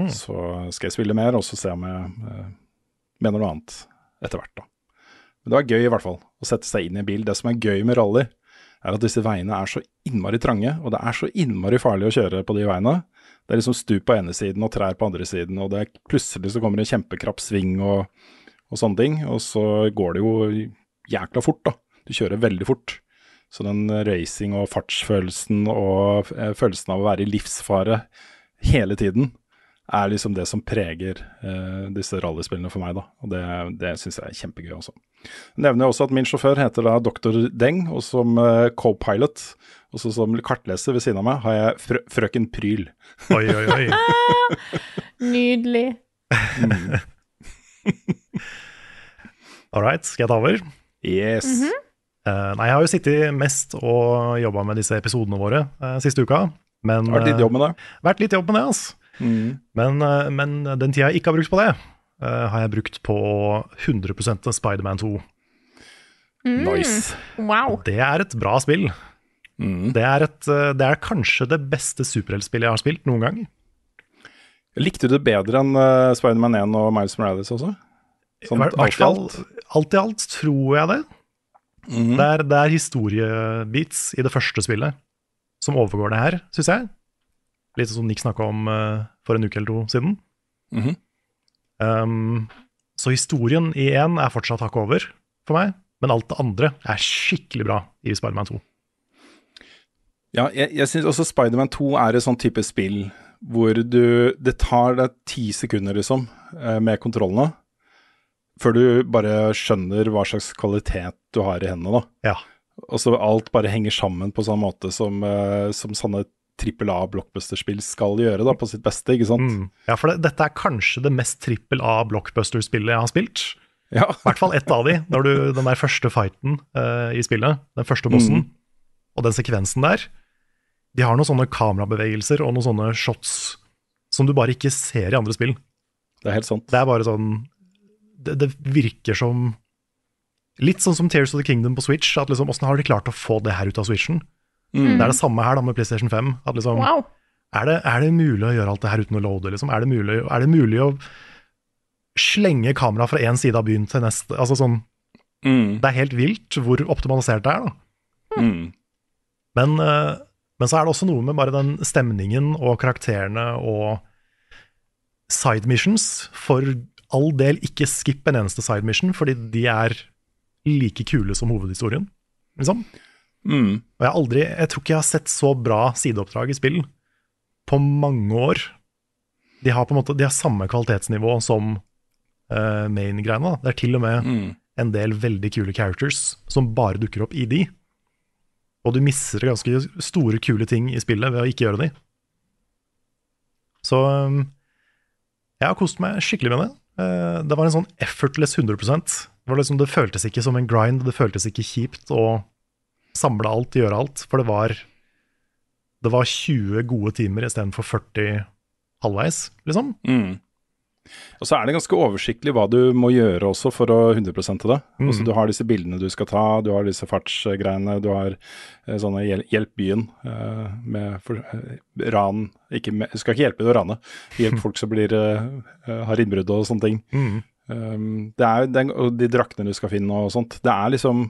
Mm. Så skal jeg spille mer, og så se om jeg uh, mener noe annet etter hvert, da. Men det var gøy i hvert fall, å sette seg inn i en bil. Det som er gøy med rally, er at disse veiene er så innmari trange, og det er så innmari farlig å kjøre på de veiene. Det er liksom stup på ene siden og trær på andre siden, og det er plutselig så kommer det en kjempekrapp sving og, og sånne ting. Og så går det jo jækla fort, da. Du kjører veldig fort. Så den racing- og fartsfølelsen og eh, følelsen av å være i livsfare hele tiden, er liksom det som preger uh, disse rallyspillene for meg. da, og Det, det syns jeg er kjempegøy også. Jeg nevner også at min sjåfør heter da Dr. Deng, og som uh, co-pilot, også som kartleser ved siden av meg, har jeg frø frøken Pryl. Oi, oi, oi. Nydelig. Mm. All right, skal jeg ta over? Yes. Mm -hmm. uh, nei, jeg har jo sittet mest og jobba med disse episodene våre siste uka. Men, vært litt jobb med det? Vært litt jobb med det, altså. Mm. Men, eh, men, den tida jeg ikke har brukt på det, uh, har jeg brukt på 100% Spiderman 2. Mm. Nice. Wow. Det er et bra spill. Mm. Det, er et, eh, det, er kanskje det beste superheltspillet jeg har spilt noen gang. Likte du det bedre enn uh, Spiderman 1 og Miles Morales også? Sånn, alt i alt? Alt i alt tror jeg det. Mm. Det, er, det er historiebits i det første spillet som overgår det her, syns jeg. Litt som Nick snakka om uh, for en uke eller to siden. Mm -hmm. um, så historien i én er fortsatt hakket over for meg, men alt det andre er skikkelig bra i Spiderman 2. Ja, jeg, jeg syns også Spiderman 2 er et sånn type spill hvor du Det tar deg ti sekunder, liksom, eh, med kontrollene, før du bare skjønner hva slags kvalitet du har i hendene, da. Ja. Og så alt bare henger sammen på sånn måte som, uh, som sånne trippel A-blockbuster-spill skal gjøre, da, på sitt beste, ikke sant? Mm. Ja, for det, dette er kanskje det mest trippel A-blockbuster-spillet jeg har spilt. Ja. I hvert fall ett av de, når du, den der første fighten uh, i spillet, den første bossen, og den sekvensen der. De har noen sånne kamerabevegelser og noen sånne shots som du bare ikke ser i andre spill. Det er helt sant. Det er bare sånn Det, det virker som Litt sånn som Tears of the Kingdom på Switch. At liksom, Åssen har de klart å få det her ut av Switchen? Det er det samme her da med PlayStation 5. At liksom, Wow. er, det, er det mulig å gjøre alt det her uten å loade? Liksom? Er, det mulig, er det mulig å slenge kamera fra én side av byen til neste? Altså sånn, Mm. Det er helt vilt hvor optimalisert det er. da Mm. Men, eh, men så er det også noe med bare den stemningen og karakterene og side missions. For all del, ikke skipp en eneste side mission, fordi de er like kule som hovedhistorien. Liksom. Mm. Og jeg, aldri, jeg tror ikke jeg har sett så bra sideoppdrag i spill på mange år. De har på en måte De har samme kvalitetsnivå som uh, main-greiene. Det er til og med Mm. en del veldig kule characters som bare dukker opp i de. Og du misser ganske store, kule ting i spillet ved å ikke gjøre de. Så um, jeg har kost meg skikkelig med det. Uh, Det var en sånn effortless 100 det, var liksom, det føltes ikke som en grind, det føltes ikke kjipt å samle alt, gjøre alt. For det var, det var 20 gode timer istedenfor 40 halvveis, liksom. Mm. Og så er det ganske oversiktlig hva du må gjøre også for å 100% det. Mm. Altså, du har disse bildene du skal ta, du har disse fartsgreiene, du har eh, sånne hjel Hjelp byen eh, med for, eh, ran ikke med, skal ikke hjelpe til å rane, hjelp folk som blir, eh, har innbrudd og sånne ting. Mm. Um, det er den, og de draktene du skal finne og sånt. Det er liksom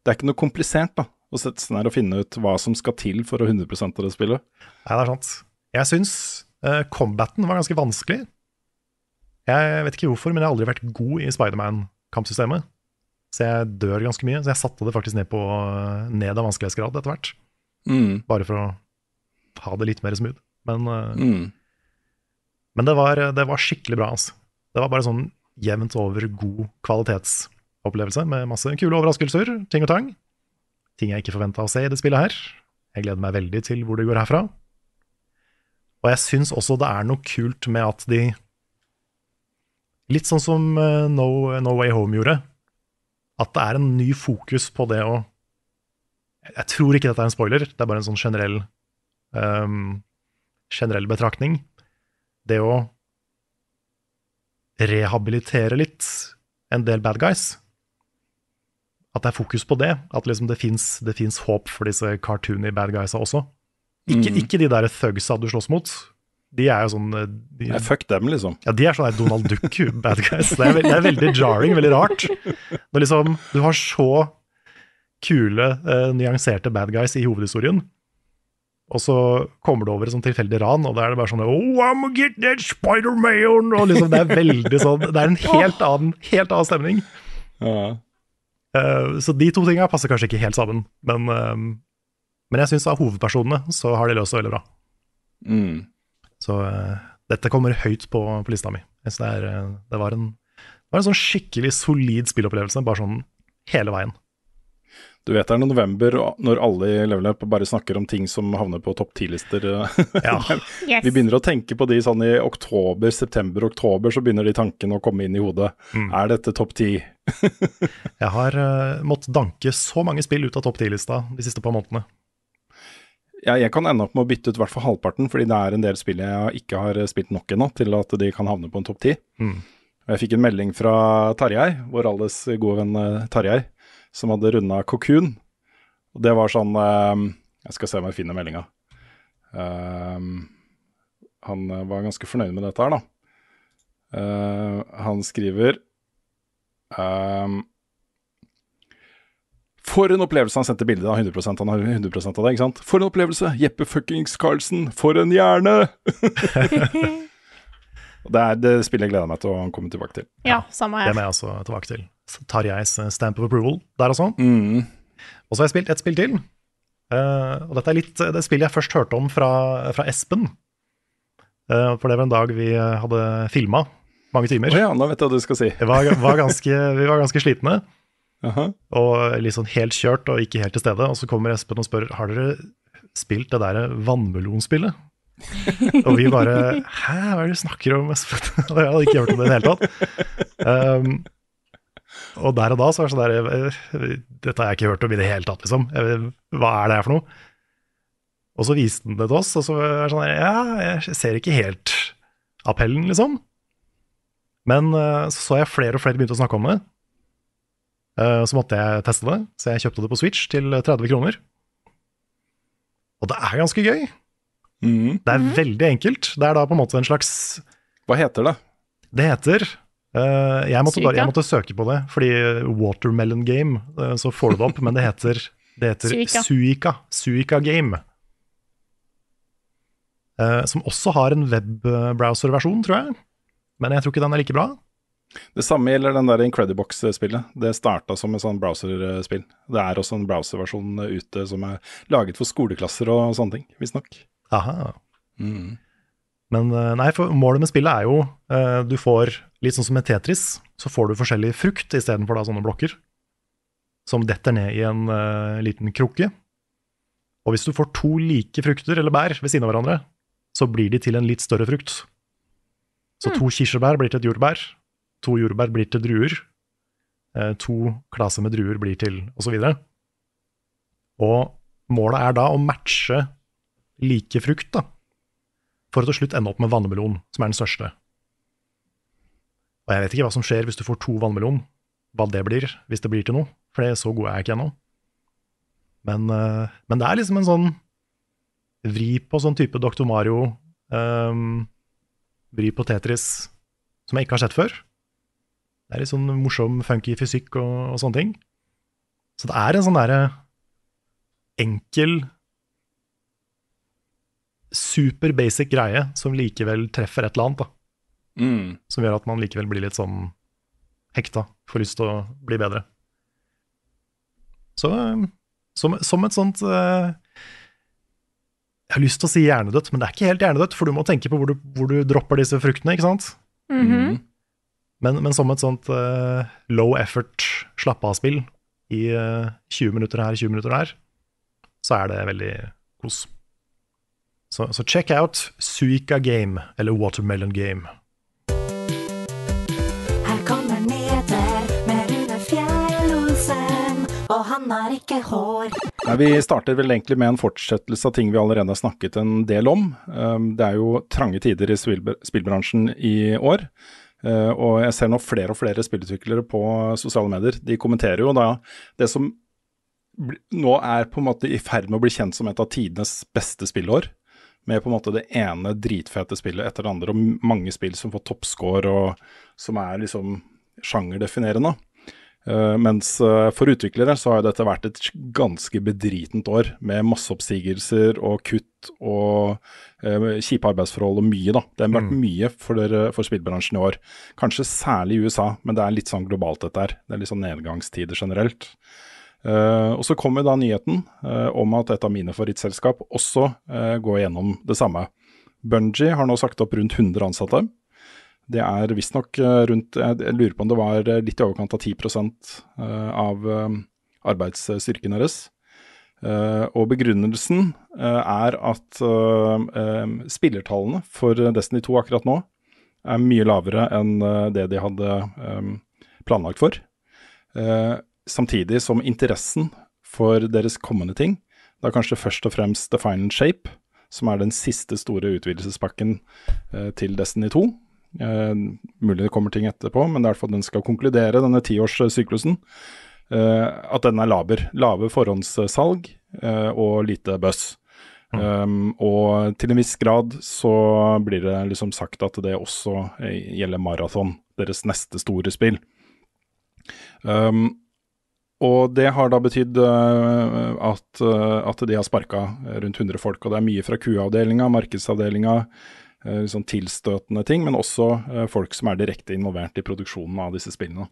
Det er ikke noe komplisert da å sette seg ned og finne ut hva som skal til for å 100 av det spillet. Nei, det er sant. Jeg syns uh, combaten var ganske vanskelig. Jeg vet ikke hvorfor, men jeg har aldri vært god i Spiderman-kampsystemet. Så jeg dør ganske mye. Så jeg satte det faktisk ned på ned av vanskelighetsgrad etter hvert. Mm. Bare for å ha det litt mer smooth. Men, uh, Mm. men det, var, det var skikkelig bra, altså. Det var bare sånn jevnt over god kvalitetsopplevelse med masse kule overraskelser, ting og tang. Ting jeg ikke forventa å se i det spillet her. Jeg gleder meg veldig til hvor det går herfra. Og jeg syns også det er noe kult med at de Litt sånn som eh, no, no Way Home gjorde. At det er en ny fokus på det å Jeg tror ikke dette er en spoiler, det er bare en sånn generell um, generell betraktning. Det å rehabilitere litt en del bad guys. At det er fokus på det. At liksom det fins håp for disse cartoony bad guysa også. Ikke, ikke de der thugsa du slåss mot. De er jo sånn de, Nei, fuck dem, liksom. ja, de er sånn Donald Duck-bad guys. Det er, veld, det er veldig jarring, veldig rart. Når liksom du har så kule, eh, nyanserte bad guys i hovedhistorien, og så kommer du over et sånt tilfeldig ran, og da er det bare sånn Oh, I'm gonna get that Spider-Man! Og liksom, det er veldig sånn Det er en helt annen, helt annen stemning. Ja. Eh, så de to tinga passer kanskje ikke helt sammen, men, eh, men jeg syns av hovedpersonene så har de løst det veldig bra. Mm. Så eh, dette kommer høyt på, på lista mi. Det, er, eh, det, var en, det var en sånn skikkelig solid spillopplevelse, bare sånn hele veien. Du vet det er november når alle i Level Up bare snakker om ting som havner på topp ti-lister. Ja, Yes. Vi begynner å tenke på de sånn i oktober, september, oktober, så begynner de tankene å komme inn i hodet. Mm. Er dette topp ti? jeg har uh, måttet danke så mange spill ut av topp ti-lista de siste par månedene. Ja, jeg kan ende opp med å bytte ut i hvert fall halvparten, fordi det er en del spill jeg ikke har spilt nok ennå til at de kan havne på en topp ti. Mm. Jeg fikk en melding fra Tarjei, vår alles gode venn eh, Tarjei, som hadde runda Cocoon. Og det var sånn eh, Jeg skal se om jeg finner meldinga. Eh, han eh, var ganske fornøyd med dette her, da. Eh, han skriver For en opplevelse Han sendte bilde av 100 Han har 100 av det, ikke sant? For en opplevelse! Jeppe fuckings Karlsen, for en hjerne! Og det er det spillet jeg gleder meg til å komme tilbake til. Ja, samme Det her. må jeg også tilbake til. Tarjeis stamp of approval der også. Mm. Og så har jeg spilt et spill til. Uh, og dette er litt det spillet jeg først hørte om fra, fra Espen. Uh, for det var en dag vi eh, hadde filma mange timer. Oh ja, nå vet jeg hva du skal si. Vi var, var ganske, vi var ganske slitne. Aha. og litt sånn helt kjørt og ikke helt til stede. Og så kommer Espen og spør har dere spilt det der vannmelonspillet. og vi bare Hæ, hva er det du snakker om, jeg hadde ikke hørt om det i det hele tatt. Um, og der og da så var det sånn der eh, Dette har jeg ikke hørt om i det hele tatt, liksom. Hva er det her for noe? Og så viste den det til oss, og så var det sånn der, Ja, jeg ser ikke helt appellen, liksom. Men uh, så så jeg flere og flere begynte å snakke om det. Uh, Så måtte jeg teste det, så jeg kjøpte det på Switch til 30 kroner. Og det er ganske gøy. Mhm. Det er veldig enkelt. Det er da på en måte en slags Hva heter det? Det heter uh, jeg, måtte bare, jeg måtte søke på det, fordi Watermelon Game, uh, så får du det opp, men det heter, det heter Suika. Suika. Suika Game. Uh, som også har en webbrowser-versjon, tror jeg. Men jeg tror ikke den er like bra. Det samme gjelder den der Incredibox-spillet. Det starta som et sånn browserspill. Det er også en browserversjon ute som er laget for skoleklasser og sånne ting, visstnok. Aha. Men eh, nei, for målet med spillet er jo uh, Du får, litt sånn som med Tetris, så får du forskjellig frukt istedenfor sånne blokker. Som detter ned i en uh, liten krukke. Og hvis du får to like frukter eller bær ved siden av hverandre, så blir de til en litt større frukt. Så to kirsebær blir til et jordbær, to jordbær blir til druer, uh, to klaser med druer blir til og så videre. Og målet er da å matche like frukt, da for å til slutt ende opp med vannmelon, som er den største. Og jeg vet ikke hva som skjer hvis du får to vannmelon, hva det blir, hvis det blir til noe, for det er så god er jeg ikke ennå. Men, eh, men det er liksom en sånn vri på sånn type Dr. Mario, um, vri på Tetris, som jeg ikke har sett før. Det er litt sånn morsom, funky fysikk og, og sånne ting. Så det er en sånn derre enkel super basic greie som likevel treffer et eller annet, da. Mm. Som gjør at man likevel blir litt sånn hekta, får lyst til å bli bedre. Så eh, som, som et sånt uh, Jeg har lyst til å si hjernedødt, men det er ikke helt hjernedødt, for du må tenke på hvor du, hvor du dropper disse fruktene, ikke sant? Mhm. Men, men som et sånt uh, low effort slappe-av-spill i uh, 20 minutter her, 20 minutter der, så er det veldig kos. Så, så check out Suika Game, eller Watermelon Game. Her kommer nyheter med Rune Fjell-Olsen, og han har ikke hår. Nei, Vi starter vel egentlig med en fortsettelse av ting vi allerede har snakket en del om. Um, Det er jo trange tider i spillbransjen i år. Uh, Og jeg ser nå flere og flere spillutviklere på sosiale medier. De kommenterer jo da det som bl- nå er på en måte i ferd med å bli kjent som et av tidenes beste spillår. Med på en måte det ene dritfete spillet etter det andre, og mange spill som får toppscore, og som er liksom sjangerdefinerende. Uh, mens uh, for utviklere så har dette vært et ganske bedritent år, med masse oppsigelser og kutt og uh, kjipe arbeidsforhold og mye, da. Det har vært mye for, dere- for spillbransjen i år. Kanskje særlig i USA, men det er litt sånn globalt dette her. Det er litt sånn nedgangstider generelt. Eh, og så kommer da nyheten uh, om at et av mine favorittselskap også uh, går gjennom det samme. Bungie har nå sagt opp rundt 100 ansatte. Det er visstnok uh, rundt Jeg lurer på om det var litt i overkant av 10 eh, av arbeidsstyrken deres. Og begrunnelsen er at spillertallene for Destiny 2 akkurat nå er mye lavere enn det de hadde planlagt for. Eh, samtidig som interessen for deres kommende ting, da kanskje først og fremst The Final Shape, som er den siste store utvidelsespakken eh, til Destiny 2. Eh, mulig det kommer ting etterpå, men det er hvert den skal konkludere, denne tiårssyklusen. Eh, at den er laber. Lave forhåndssalg eh, og lite buzz. Um, og til en viss grad så blir det liksom sagt at det også eh, gjelder Marathon, deres neste store spill. Um, og det har da betydd eh, at, eh, at de har sparka rundt 100 folk. Og det er mye fra QA-avdelinga, markedsavdelinga, eh, sånn tilstøtende ting, men også folk som er direkte involvert i produksjonen av disse spillene.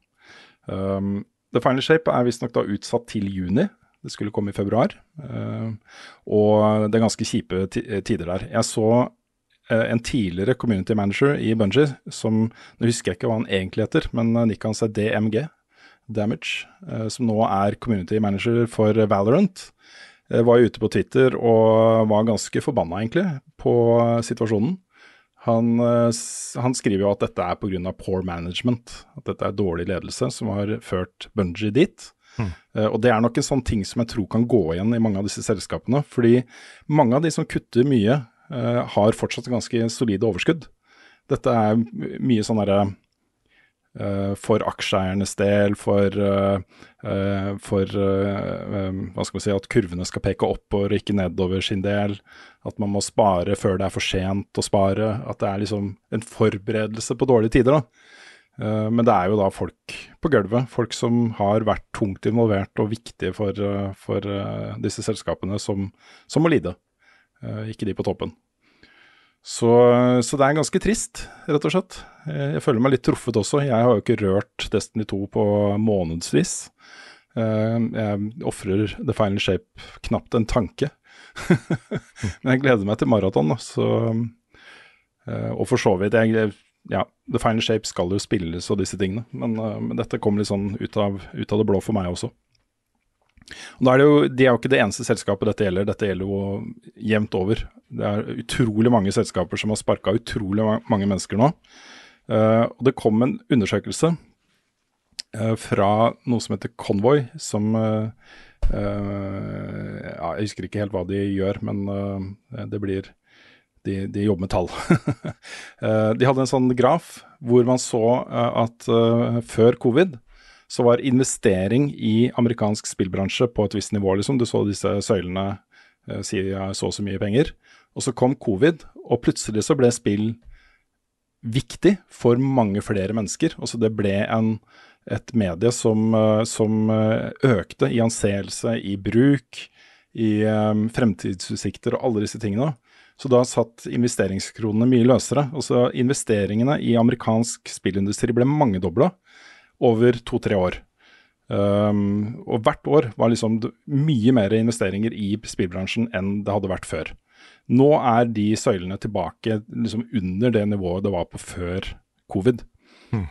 Um, The Final Shape er visstnok da utsatt til juni. Det skulle komme i februar. Eh, og det er ganske kjipe tider der. Jeg så uh, en tidligere community manager i Bungie, som Nå husker jeg ikke hva han egentlig heter, men nicket hans er DMG. Damage, eh, som nå er community manager for Valorant, eh, var ute på Twitter og var ganske forbanna, egentlig, på situasjonen. Han, eh, han skriver jo at dette er pga. poor management. At dette er dårlig ledelse som har ført Bunji dit. Mm. og det er nok en sånn ting som jeg tror kan gå igjen i mange av disse selskapene. Fordi mange av de som kutter mye, har fortsatt ganske solide overskudd. Dette er mye sånn derre for aksjeeiernes del, for, eh, eh, for eh, eh, hva skal man si, at kurvene skal peke oppover og ikke nedover sin del. At man må spare før det er for sent å spare. At det er liksom en forberedelse på dårlige tider. da. Eh, Men det er jo da folk på gulvet, folk som har vært tungt involvert og viktige for, eh, for eh, disse selskapene, som, som må lide. Eh, Ikke de på toppen. Så, så det er ganske trist, rett og slett. Eh, Jeg føler meg litt truffet også. Jeg har jo ikke rørt Destiny 2 på månedsvis. Eh, Jeg ofrer The Final Shape knapt en tanke. Men jeg gleder meg til maraton, eh, Og for så vidt, jeg, ja, The Final Shape skal jo spilles og disse tingene, men, men dette kom litt sånn ut av, ut av det blå for meg også. Og er det jo, De er jo ikke det eneste selskapet dette gjelder, dette gjelder jo jevnt over. Det er utrolig mange selskaper som har sparka utrolig mange mennesker nå. Uh, og Det kom en undersøkelse uh, fra noe som heter Convoy, som uh, ja, Jeg husker ikke helt hva de gjør, men det blir de, de jobber med tall. De hadde en sånn graf hvor man så at før covid så var investering i amerikansk spillbransje på et visst nivå. liksom. Du så disse søylene eh, si så og så mye penger. Og så kom covid, og plutselig så ble spill viktig for mange flere mennesker. Altså det ble en, et medie som, eh, som eh, økte i anseelse, i bruk, i eh, fremtidsutsikter og alle disse tingene. Så da satt investeringskronene mye løsere. Altså investeringene i amerikansk spillindustri ble mangedobla over to-tre år. Um, og hvert år var liksom mye mer investeringer i spillbransjen enn det hadde vært før. Nå er de søylene tilbake liksom under det nivået det var på før covid.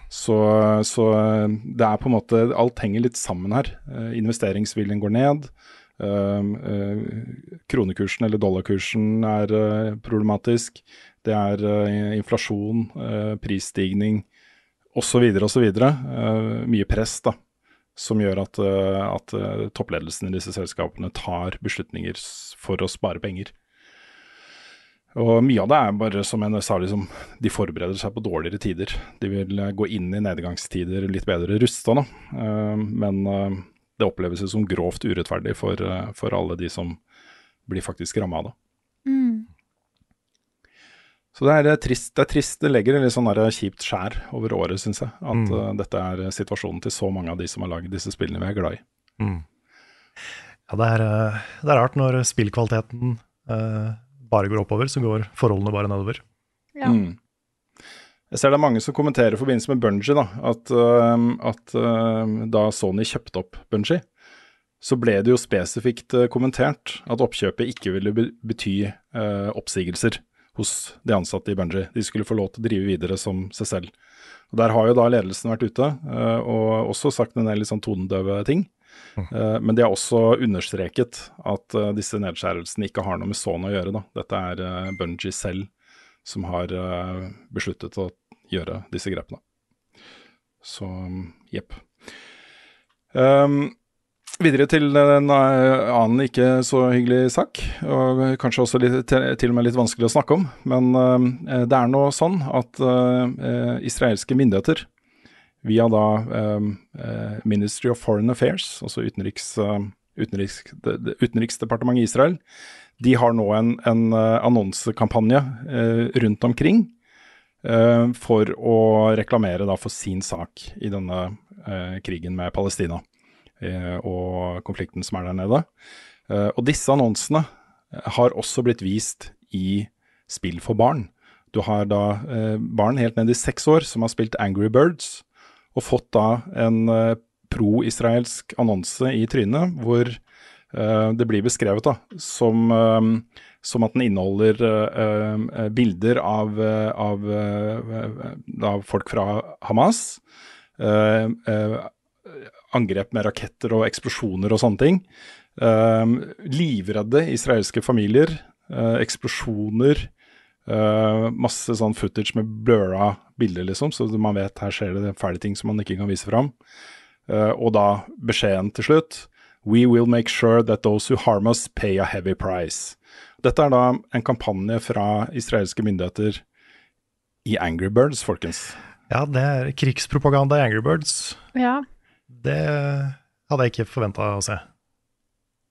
Så, så det er på en måte Alt henger litt sammen her. Uh, investeringsviljen går ned. Uh, uh, kronekursen eller dollarkursen er eh, problematisk. Det er inflasjon, prisstigning osv. osv. Uh, mye press da, som gjør at, eh, at eh, toppledelsen i disse selskapene tar beslutninger for å spare penger. Og Mye av det er bare som jeg sa, liksom, de forbereder seg på dårligere tider. De vil eh, gå inn i nedgangstider litt bedre rusta, da. Men det oppleves som grovt urettferdig for, for alle de som blir faktisk ramma av det. Så det er, trist, det er trist. Det legger en litt sånn kjipt skjær over året, syns jeg. At Mm. uh, dette er situasjonen til så mange av de som har lagd disse spillene vi er glad i. Mm. Ja, det er, eh, det er rart når spillkvaliteten uh, bare går oppover, så går forholdene bare nedover. Ja. Mm. Jeg ser det er mange som kommenterer i forbindelse med Bungie, at, uh, at da Sony kjøpte opp Bungie, så ble det jo spesifikt kommentert at oppkjøpet ikke ville bety oppsigelser hos de ansatte i Bungie. De skulle få lov til å drive videre som seg selv. Og Der har jo da ledelsen vært ute øh, og også sagt en del litt sånn tonedøve ting. Eh, Men de har også understreket at eh, disse nedskjærelsene ikke har noe med Sony å gjøre. Da. Dette er Bungie selv som har eh, besluttet å gjøre disse grepene. Så jepp. Um, videre til en eh, annen ikke så hyggelig sak, og kanskje også litt, til, og med litt vanskelig å snakke om. Men uh, det er nå sånn at eh, israelske myndigheter via da eh, Ministry of Foreign Affairs, altså utenriks, utenriks, de, de, Utenriksdepartementet i Israel, de har nå en, en annonsekampanje rundt omkring for å reklamere da for sin sak i denne krigen med Palestina og konflikten som er der nede. Eh, og disse annonsene har også blitt vist i spill for barn. Du har da eh, barn helt ned i seks år som har spilt Angry Birds, og fått da en eh, pro-israelsk annonse i trynet, hvor eh, det blir beskrevet da, som, eh, som at den inneholder eh, eh, bilder av, eh, av, eh, av folk fra Hamas. Angrep med raketter og eksplosjoner og sånne ting. Eh, livredde israelske familier. eh, eksplosjoner. Uh, masse sånn footage med blurra bilder, liksom, så man vet her skjer det fæle ting som man ikke kan vise fram. Uh, og da beskjeden til slutt We will make sure that those who harm us pay a heavy price. Dette er da en kampanje fra israelske myndigheter i Angry Birds, folkens. Ja, det er krigspropaganda i Angry Birds. Ja. Det hadde jeg ikke forventa å se.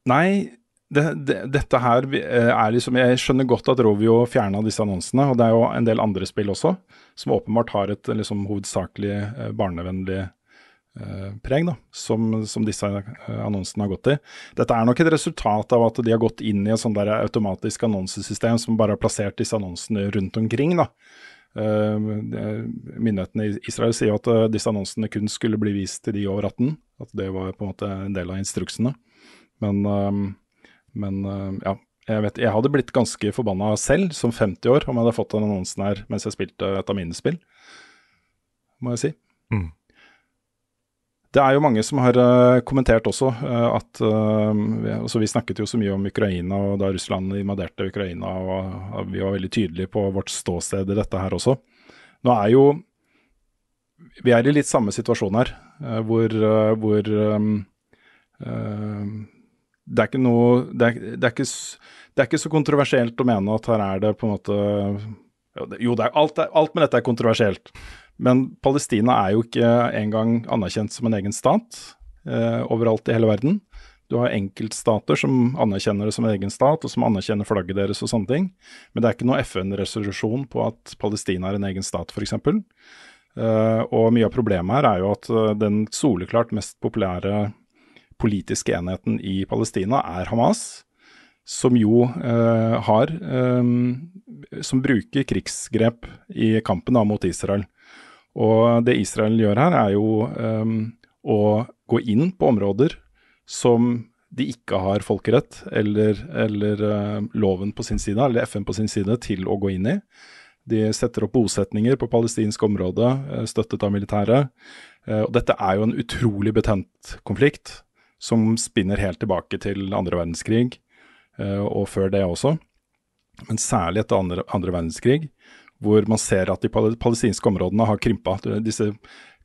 Nei, det, det, dette her eh, er liksom Jeg skjønner godt at Rovio fjerna disse annonsene, og det er jo en del andre spill også, som åpenbart har et liksom hovedsakelig eh, barnevennlig eh, preg, da, som, som disse eh, annonsene har gått i. Dette er nok et resultat av at de har gått inn i et sånn der automatisk annonsesystem som bare har plassert disse annonsene rundt omkring. da. Uh, myndighetene i Israel sier at uh, disse annonsene kun skulle bli vist til de over 18. At det var på en måte en del av instruksene. Men, uh, men ja, jeg vet Jeg hadde blitt ganske forbanna selv som 50 år om jeg hadde fått den annonsen her mens jeg spilte et av mine spill, må jeg si. Mm. Det er jo mange som har uh, kommentert også uh, at vi, altså vi snakket jo så mye om Ukraina og da Russland invaderte Ukraina, og vi var veldig tydelige på vårt ståsted i dette her også. Nå er jo Vi er i litt samme situasjon her, hvor, hvor um, det er noe det er, det, er ikke, det er, ikke, så kontroversielt å mene at her er det på en måte Jo, alt, alt med dette er kontroversielt. Men Palestina er jo ikke engang anerkjent som en egen stat eh, overalt i hele verden. Du har enkeltstater som anerkjenner det som en egen stat, og som anerkjenner flagget deres og sånne ting. Men det er ikke noe FN-resolusjon på at Palestina er en egen stat, f.eks. Uh, og mye av problemet her er jo at uh, den soleklart mest populære politiske enheten i Palestina er Hamas, som jo uh, har um, Som bruker krigsgrep i kampen da, mot Israel. Og det Israel gjør her, er jo um, å gå inn på områder som de ikke har folkerett eller, eller uh, loven på sin side, eller FN på sin side, til å gå inn i. De setter opp bosetninger på palestinsk område, uh, støttet av militæret. Uh, og dette er jo en utrolig betent konflikt, som spinner helt tilbake til andre verdenskrig, og før det også. Men særlig etter andre, andre verdenskrig hvor man ser at de palestinske områdene har krympa. Disse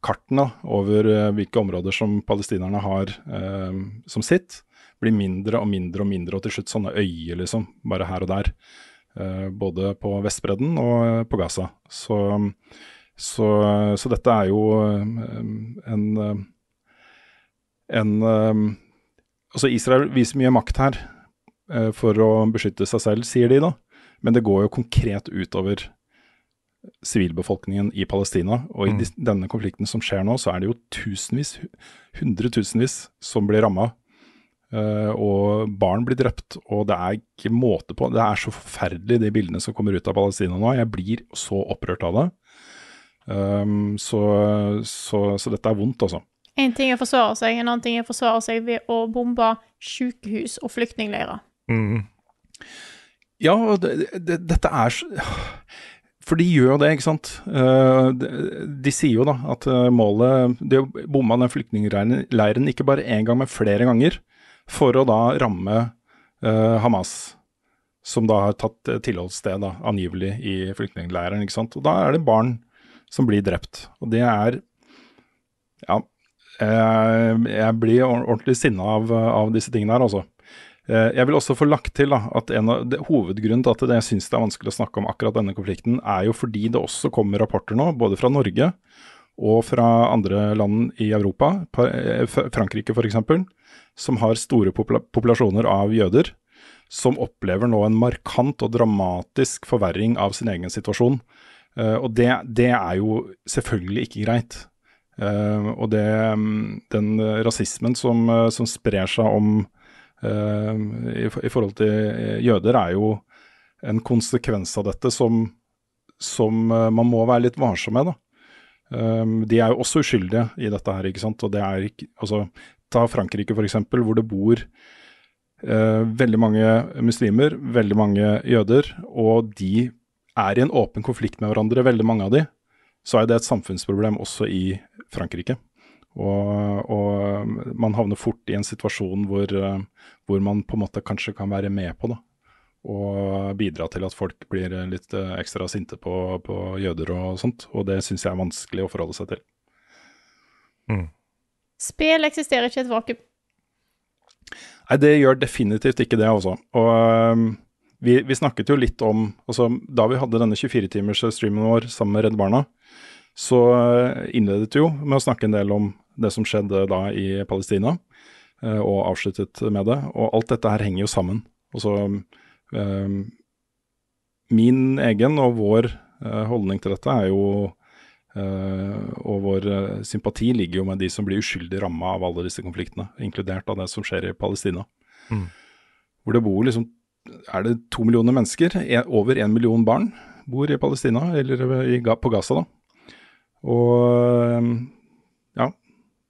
kartene over eh, hvilke områder som palestinerne har eh, som sitt, blir mindre og mindre og mindre, og til slutt sånne øyer, liksom, bare her og der. Eh, både på Vestbredden og eh, på Gaza. Så, så, så, dette er jo eh, en, en Altså, Israel viser mye makt her for å beskytte seg selv, sier de da. Men det går jo konkret utover sivilbefolkningen i Palestina. Og i mm. denne konflikten som skjer nå, så er det jo tusenvis, hundretusenvis som blir ramma. Uh, og barn blir drept, og det er ikke måte på. Det er så forferdelig, de bildene som kommer ut av Palestina nå. Jeg blir så opprørt av det. Um, så, så, så, dette er vondt, altså. En ting er å forsvare seg, en annen ting er å forsvare seg ved å bombe sykehus og flyktningleirer. Mm. Ja, det, det, dette er så for de gjør jo det, ikke sant. Eh, de, de sier jo da at eh, målet De bomma den flyktningleiren ikke bare én gang, men flere ganger. For å da ramme uh, Hamas, som da har tatt tilholdssted, da, angivelig, i flyktningleiren. ikke sant. Og da er det barn som blir drept. Og det er Ja. Jeg blir ordentlig sinna av, av disse tingene her, altså. Eh, jeg vil også få lagt til da, at en av det, hovedgrunnen til at jeg syns det er vanskelig å snakke om akkurat denne konflikten, er jo fordi det også kommer rapporter nå, både fra Norge og fra andre land i Europa, eh, Frankrike f.eks., som har store populasjoner av jøder, som opplever nå en markant og dramatisk forverring av sin egen situasjon. Eh, og det, det er jo selvfølgelig ikke greit. Og det, mm, den rasismen som, som sprer seg om i, i, forhold til eh, jøder, er jo en konsekvens av dette som, som eh, man må være litt varsom med. da. de er jo også uskyldige i dette her, ikke sant. Og det er ikke, altså, ta Frankrike f.eks., hvor det bor uh, veldig mange muslimer, veldig mange jøder, og de er i en åpen konflikt med hverandre, veldig mange av de. Så er det et samfunnsproblem også i Frankrike. Og, og, man havner fort i en situasjon hvor, hvor, man på en måte kanskje kan være med på det. og bidra til at folk blir eh, litt eh, ekstra sinte på, på jøder og sånt. Og det syns jeg er vanskelig å forholde seg til. Spill eksisterer ikke i et vakuum. Nei, det gjør definitivt ikke det, altså. Og øhm, vi, vi snakket jo litt om altså, Da vi hadde denne 24-timers streamen vår sammen med Redd Barna, så øh, innledet vi jo med å snakke en del om det som skjedde da i Palestina, øh, og avsluttet med det. Og alt dette her henger jo sammen. Altså eh, Min egen og vår øh, holdning til dette er jo eh, og vår øh, sympati ligger jo med de som blir uskyldig ramma av alle disse konfliktene, inkludert av det som skjer i Palestina. Mm. Hvor det bor liksom Er det to millioner mennesker? En, over én million barn bor i Palestina, eller i, på Gaza, da. Og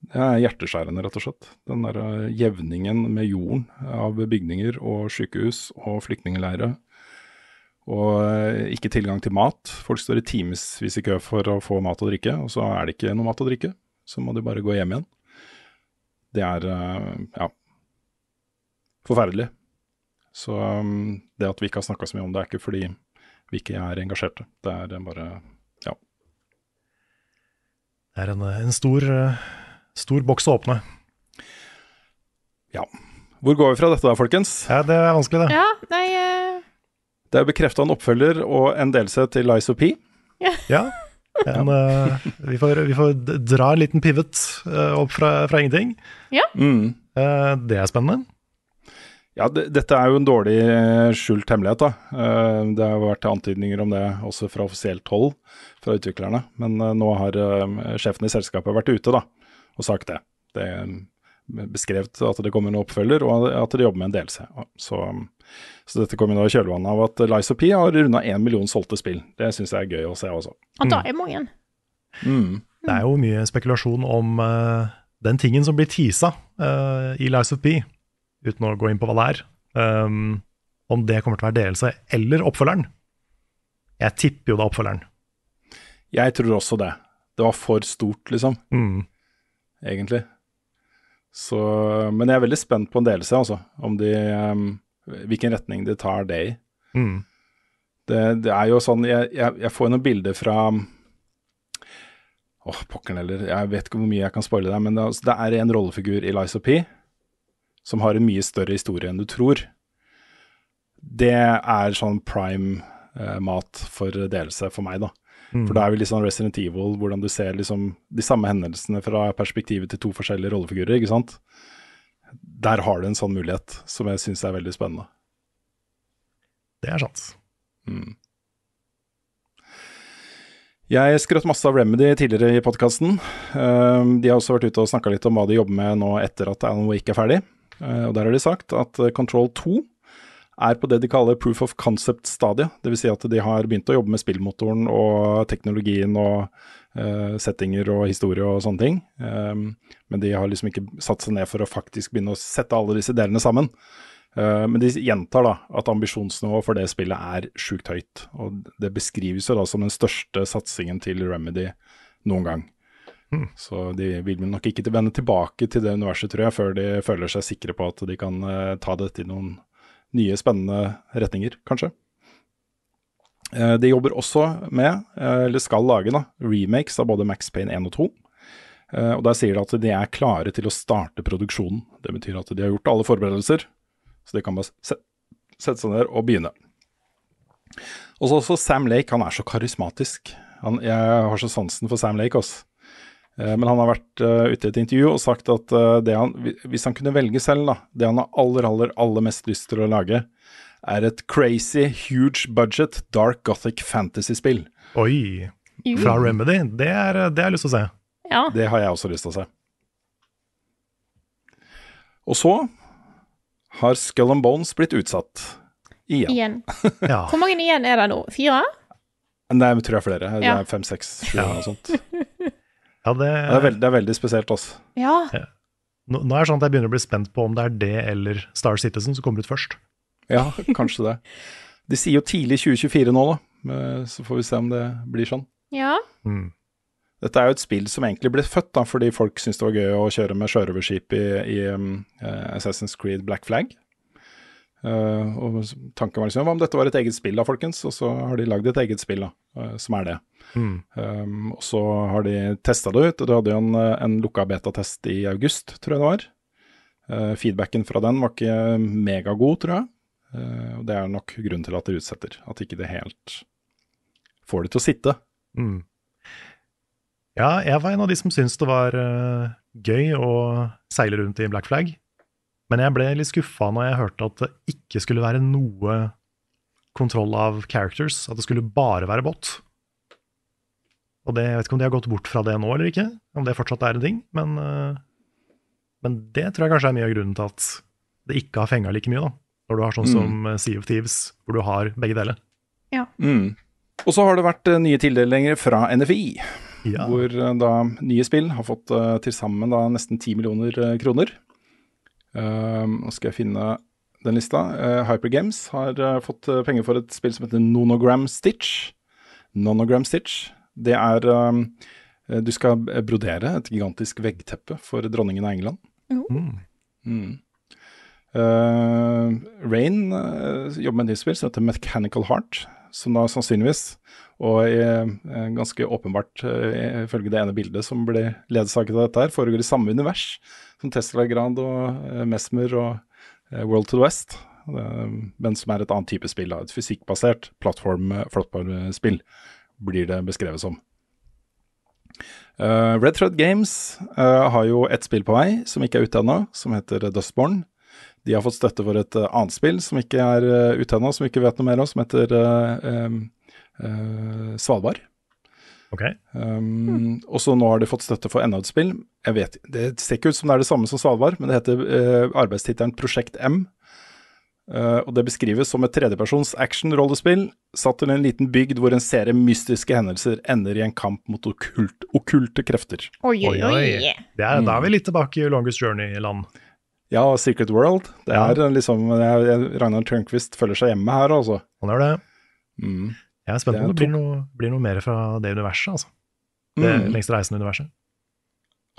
det er hjerteskjærende, rett og slett. Den der øh, jevningen med jorden av bygninger og sykehus og flyktningleirer. Og øh, ikke tilgang til mat. Folk står i timevis i kø for å få mat og drikke, og så er det ikke noe mat å drikke. Så må de bare gå hjem igjen. Det er øh, ja, forferdelig. Så det at vi ikke har snakka så mye om det, er ikke fordi vi ikke er engasjerte. Det er bare ja. Det er en, en stor, eh, stor boks å åpne. ja. Hvor går vi fra dette da, folkens? Ja, det er vanskelig, det. Ja, nei eh, Det er bekrefta en oppfølger og en delelse til Lies of P. Ja. En, eh, vi, får, vi får d- dra en liten pivot eh, opp fra, fra ingenting. Mm. Eh, det er spennende. Ja, det, dette er jo en dårlig eh, skjult hemmelighet. da. Eh, det har vært antydninger om det også fra offisielt hold fra utviklerne. Men eh, nå har eh, sjefen i selskapet vært ute da, og sagt det. Det er beskrevet at det kommer en oppfølger, og at de jobber med en delelse. Så, så dette kommer da i kjølvannet av at Lies of P har runda én million solgte spill. Det syns jeg er gøy å se også. Og da er mange. Mm. Det er jo mye spekulasjon om uh, den tingen som blir teasa uh, i Lies of P, uten å gå inn på hva det er. Um, om det kommer til å være delelse eller oppfølgeren. Jeg tipper jo det er oppfølgeren. Jeg tror også det. Det var for stort, liksom. Mm. Egentlig. Så, men jeg er veldig spent på en delelse, altså. Om de um, Hvilken retning de tar det i. Mm. Det, det er jo sånn Jeg, jeg, jeg får noen bilder fra Åh, pokkeren heller. Jeg vet ikke hvor mye jeg kan spoile deg, men det, altså, det er en rollefigur i Lies of P som har en mye større historie enn du tror. Det er sånn prime eh, mat for delelse for meg, da. Mm. For da er vi litt sånn Resident Evil, hvordan du ser liksom de samme hendelsene fra perspektivet til to forskjellige rollefigurer, ikke sant. Der har du en sånn mulighet som jeg syns er veldig spennende. Det er sant. Mm. Jeg skrøt masse av Remedy tidligere i podkasten. de har også vært ute og snakka litt om hva de jobber med nå etter at Alan Wake er ferdig. Eh, og Der har de sagt at eh, Control 2 er på det de kaller proof of concept-stadiet. Dvs. Si at de har begynt å jobbe med spillmotoren og teknologien og uh, settinger og historie og sånne ting. Um, men de har liksom ikke satt seg ned for å faktisk begynne å sette alle disse delene sammen. Uh, men de gjentar da at ambisjonsnivået for det spillet er sjukt høyt. Og det beskrives jo da som den største satsingen til Remedy noen gang. Så de vil nok ikke vende tilbake til det universet, tror jeg, før de føler seg sikre på at de kan uh, ta dette i noen nye, spennende retninger, kanskje. Eh, de jobber også med, eh, eller skal lage, da, remakes av både Max Payne 1 og 2. Eh, og Der sier de at de er klare til å starte produksjonen. Det betyr at de har gjort alle forberedelser, så de kan bare sette seg ned og begynne. Og så også Sam Lake, han er så karismatisk. Han, jeg har så sansen for Sam Lake, også. Eh, Men han har vært eh, ute i et intervju og sagt at eh, det han, hvis han kunne velge selv, da, det han har aller, aller, aller mest lyst til å lage, er et crazy, huge budget, dark gothic fantasy-spill. Oi. Fra Remedy. Det, er, det har jeg lyst til å se. Ja. Det har jeg også lyst til å se. Og så har Skull and Bones blitt utsatt igjen. Igjen. Ja. Hvor mange igjen er det nå? Fire? Nei, jeg tror jeg flere. Det Ja. er fem, seks, sju eller noe sånt. Ja, det, Det er, veldig, det er veldig spesielt, altså. Ja. nå, nå er det sånn at jeg begynner å bli spent på om det er det eller Star Citizen som kommer ut først. Ja, kanskje det. De sier jo tidlig 2024 nå, da. Så får vi se om det blir sånn. Ja. Mm. Dette er jo et spill som egentlig ble født da, fordi folk syntes det var gøy å kjøre med sjørøverskip i, i um, Assassin's Creed Black Flag. Eh, og tanken var liksom hva om dette var et eget spill da, folkens? Og så har de lagd et eget spill, da, uh, som er det. Mm. Um, og så har de testa det ut, og de hadde jo en, eh, en lukka betatest i august, tror jeg det var. Uh, feedbacken fra den var ikke megagod, tror jeg. Og det er nok grunnen til at de utsetter. At ikke det helt får det til å sitte. Mm. Ja, jeg var en av de som syntes det var gøy å seile rundt i Black Flag. Men jeg ble litt skuffa når jeg hørte at det ikke skulle være noe kontroll av characters. At det skulle bare være bot. Og det, Jeg vet ikke om de har gått bort fra det nå eller ikke, om det fortsatt er en ting. Men, eh, men det tror jeg kanskje er mye av grunnen til at det ikke har fenga like mye. da. Når du har sånn Mm. som eh, Sea of Thieves, hvor du har begge deler. Mm. Og så har det vært eh, nye tildelinger fra NFI. Ja. hvor da nye spill har fått uh, til sammen nesten 10 millioner kroner. Um, nå skal jeg finne den lista. Uh, Hyper har eh, fått eh, penger for et spill som heter Nonogram Stitch. Nonogram Stitch. Det er um, eh, Du skal brodere et gigantisk veggteppe for dronningen av England. Mm. Mm. Uh, Rain uh, jobber med et nytt spill som heter Mechanical Heart, som da sannsynligvis, og i, ganske åpenbart uh, ifølge det ene bildet som blir ledsaget av dette her, foregår i samme univers som Tesla Grand og uh, Mesmer og World to the West, men som er et annet type spill, et fysikkbasert plattform, plattformspill, blir det beskrevet som. Uh, Red Thread Games uh, har jo ett spill på vei som ikke er ute ennå, som heter Dustborn. De har fått støtte for et uh, annet spill som ikke er uh, ute ennå, som vi ikke vet noe mer om, som heter um, Svalbard. Ok. Um, Og så nå har de fått støtte for enda et spill. Jeg vet, Det ser ikke ut som det er det samme som Svalbard, men det heter uh, arbeidstittelen Prosjekt M. Uh, og Det beskrives som et tredjepersons action-rollespill satt til en liten bygd hvor en serie mystiske hendelser ender i en kamp mot okkult, okkulte krefter. Oi, oi, oi. Det er, Da er vi litt tilbake i Longest Journey-land. Ja, Secret World. Det Ja. er liksom jeg, jeg, Ragnar Tørnquist føler seg hjemme her, altså. Han gjør det. Mm. Jeg er spent på om det blir noe, blir noe mer fra det universet. altså. Det Mm. lengst reisende universet.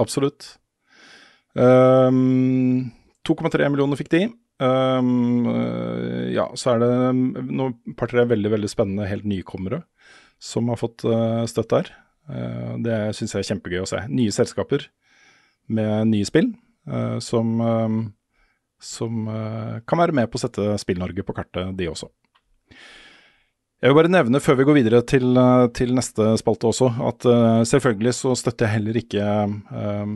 Absolutt. Um, 2,3 millioner fikk de. Um, ja, så er det noen par-tre veldig veldig spennende helt nykommere som har fått uh, støtte her. Uh, det syns jeg er kjempegøy å se. Nye selskaper med nye spill uh, som, som kan være med på å sette Spill-Norge på kartet, de også. Jeg vil bare nevne før vi går videre til, uh, til neste spalte også, at uh, selvfølgelig så støtter jeg heller ikke uh,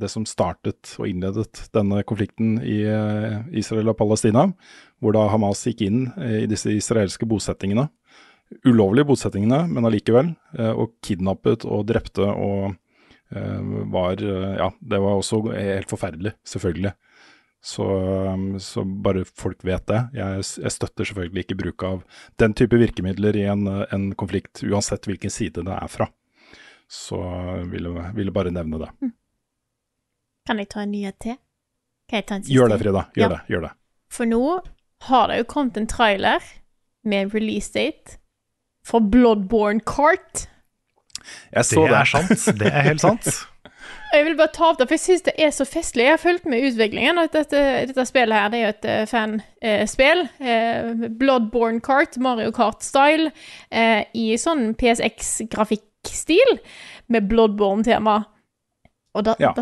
det som startet og innledet denne konflikten i uh, Israel og Palestina, hvor da Hamas gikk inn i disse israelske bosettingene. Ulovlige bosettingene, men allikevel. Og kidnappet og drepte og var Ja, det var også helt forferdelig, selvfølgelig. Så, um, så bare folk vet det. Jeg, jeg støtter selvfølgelig ikke bruk av den type virkemidler i en, en konflikt, uansett hvilken side det er fra. Så ville, vil bare nevne det. Kan jeg ta en nyhet til? Kan jeg ta en siste? Gjør det, Frida. Gjør Ja. det. gjør det. For nå har det jo kommet en trailer med release date for Bloodborne Cart. Jeg Det det. er sant. Det er helt sant. Jeg vil bare ta opp det, for jeg syns det er så festlig. Jeg har fulgt med utviklingen. at Dette, dette spillet her det er jo et eh, fanspill. Eh, Bloodborne Kart, Mario Kart-style, eh, i sånn PSX-grafikkstil, med Bloodborne-tema. Og det Ja.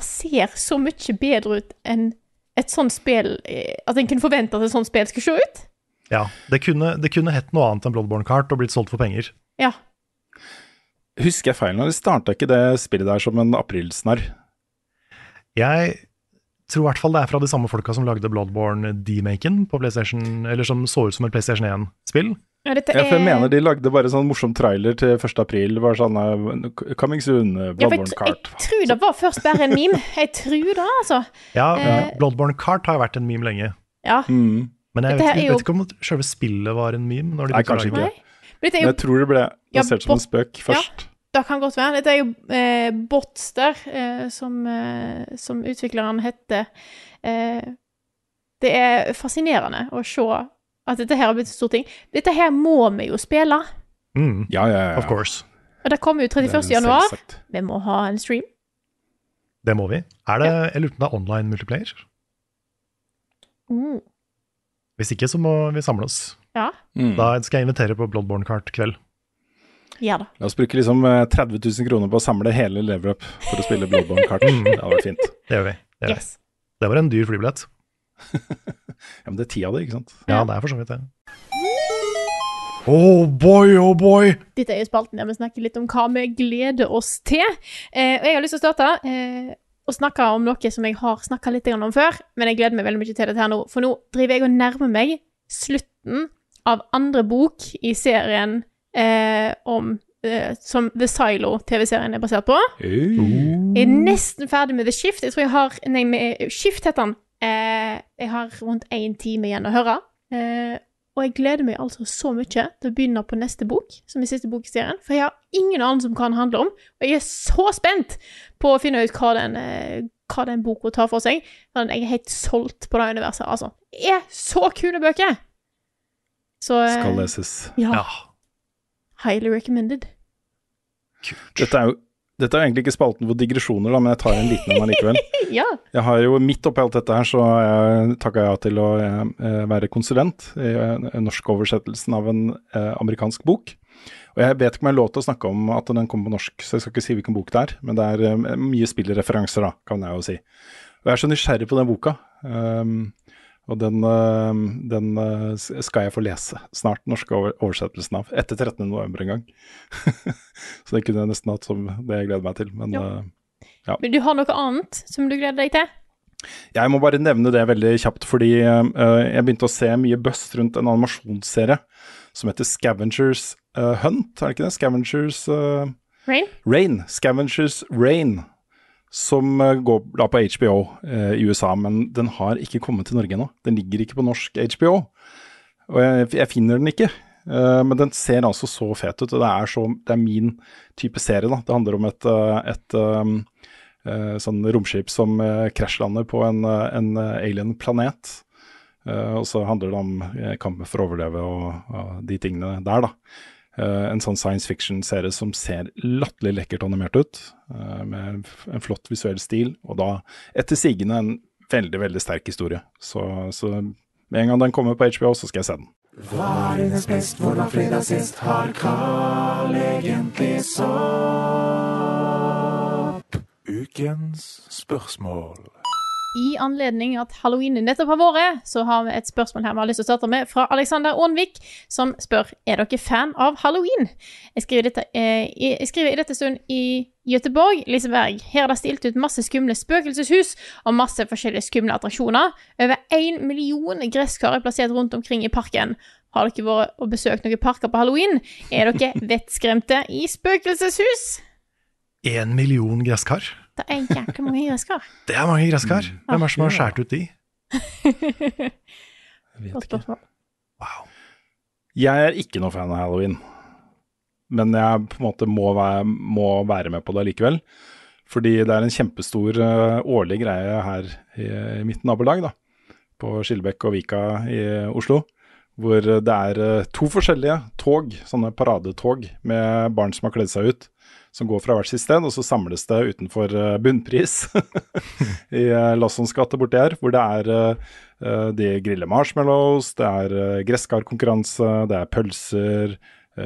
ser så mye bedre ut enn et sånt spill eh, At en kunne forvente at et sånt spill skulle se ut. Ja, Det kunne, det kunne hett noe annet enn Bloodborne Kart og blitt solgt for penger. Ja. Husker jeg feil nå, starta ikke det spillet der som en aprilsnarr? Jeg tror i hvert fall det er fra de samme folka som lagde Bloodborne D-Maken på PlayStation, eller som så ut som et PlayStation 1-spill. ja dette Ja, for jeg er mener de lagde bare sånn morsom trailer til 1. april. Var sånn uh, Coming soon, Bloodborne ja, Cart. Jeg, tror det var først bare en meme. Jeg tror det, altså. Ja, Eh. Bloodborne Kart har jo vært en meme lenge. Ja. Mm. Men jeg vet, er jo- vet ikke om selve spillet var en meme. Når de Nei, kanskje ikke. det. Men dette er Men jeg tror det ble Ja, som en spøk Ja. først. Det kan godt være. Dette er jo eh, Botster, eh, som, eh, som utvikleren heter. Eh, det er fascinerende å se at dette her har blitt en stor ting. Dette her må vi jo spille. Mm, Ja, ja, ja. of course. Og det kommer jo er 31. januar. selvsagt. Vi må ha en stream. Det må vi. Er det, Jeg lurer på om det er online multiplayer? Mm. Hvis ikke, så må vi samle oss. Ja, Mm. Da skal jeg invitere på Bloodborne-kart-kveld. Ja da. La oss bruke liksom eh, 30 000 kroner på å samle hele Lever Up for å spille Bloodborne-kart. Det hadde vært fint. Det gjør vi. Det, gjør vi. Yes. det var en dyr flybillett. Ja, men det er ti av det, ikke sant? Ja, det er for så vidt det. Oh boy, oh boy! Dette er jo spalten der vi snakker litt om hva vi gleder oss til. Eh, og jeg har lyst til å starte eh, og snakke om noe som jeg har snakka litt om før, men jeg gleder meg veldig mye til dette her nå. For nå driver jeg og nærmer meg slutten av andre bok i serien eh, om eh, som The Silo TV-serien er basert på. Jeg er nesten ferdig med The Shift. Jeg tror jeg har Nei, med Shift heter den. Eh, jeg har rundt én time igjen å høre. Eh, og jeg gleder meg altså så mye til å begynne på neste bok, som er siste bok i serien. For jeg har ingen anelse om hva den handler om, og jeg er så spent på å finne ut hva den, eh, hva den boka tar for seg. Men jeg er helt solgt på det universet, altså. Det er så kule bøker! Så eh, Skal leses. Ja. Ja. Highly recommended. Dette er jo dette er egentlig ikke spalten for digresjoner, da, men jeg tar en liten en likevel. Ja. Jeg har jo Midt oppi alt dette her, så takka jeg ja til å eh, være konsulent i eh, norskoversettelsen av en eh, amerikansk bok. Og jeg vet ikke om jeg har lov til å snakke om at den kommer på norsk, så jeg skal ikke si hvilken bok det er. Men det er eh, mye spillreferanser, da, kan jeg jo si. Og jeg er så nysgjerrig på den boka. Um, og den, eh, den eh, skal jeg få lese snart, norske over oversettelsen av. Etter 13. november en gang. så det kunne jeg nesten hatt som det jeg gleder meg til. Men Ja. eh, Men du har noe annet som du gleder deg til? jeg må bare nevne det veldig kjapt, fordi jeg begynte å se mye buzz rundt en animasjonsserie som heter Scavengers Hunt, er det ikke det? Scavengers Rain? Rain. Scavengers Rain. Som eh, går da på HBO eh, i USA, men den har ikke kommet til Norge ennå. Den ligger ikke på norsk HBO. Og jeg, jeg finner den ikke. Eh, men den ser altså så fet ut, og det er, så, det er min type serie. da. Det handler om et, eh, et um, eh, sånn romskip som krasjlander på en, en alien planet. Eh, og så handler det om kampen for å overleve og, og de tingene der, da. Eh, en sånn science fiction-serie som ser latterlig lekkert animert ut, eh, med en flott visuell stil, og da etter sigende en veldig, veldig sterk historie. Så, så med en gang den kommer på HBO, så skal jeg se den. Hva er dines best, hvordan fredag sist har Carl egentlig sopp? Ukens spørsmål. I anledning at halloween nettopp har vært, så har vi et spørsmål her vi har lyst til å starte med, fra Alexander Aanvik, som spør er dere fan av halloween. Jeg skriver, dette, eh, i- jeg skriver i dette stund i Göteborg, Liseberg. Her er det stilt ut masse skumle spøkelseshus og masse forskjellige skumle attraksjoner. Over én million gresskar er plassert rundt omkring i parken. Har dere vært og besøkt noen parker på halloween? Er dere vettskremte i spøkelseshus? Én million gresskar. Det er jækla mange gresskar. Det er mange gresskar. Hvem er det som har skåret ut de? Godt spørsmål. Wow. Jeg er ikke noe fan av halloween, men jeg på en måte må være, må være med på det likevel. Fordi det er en kjempestor eh, årlig greie her i, i mitt nabolag, da, på Skillebekk og Vika i Oslo. Hvor det er eh, to forskjellige tog, sånne paradetog med barn som har kledd seg ut, som går fra hvert sitt sted, og så samles det utenfor eh, Bunnpris i eh, Lassons gate borti her, hvor det er eh, de griller marshmallows, det er gresskarkonkurranse, det er pølser,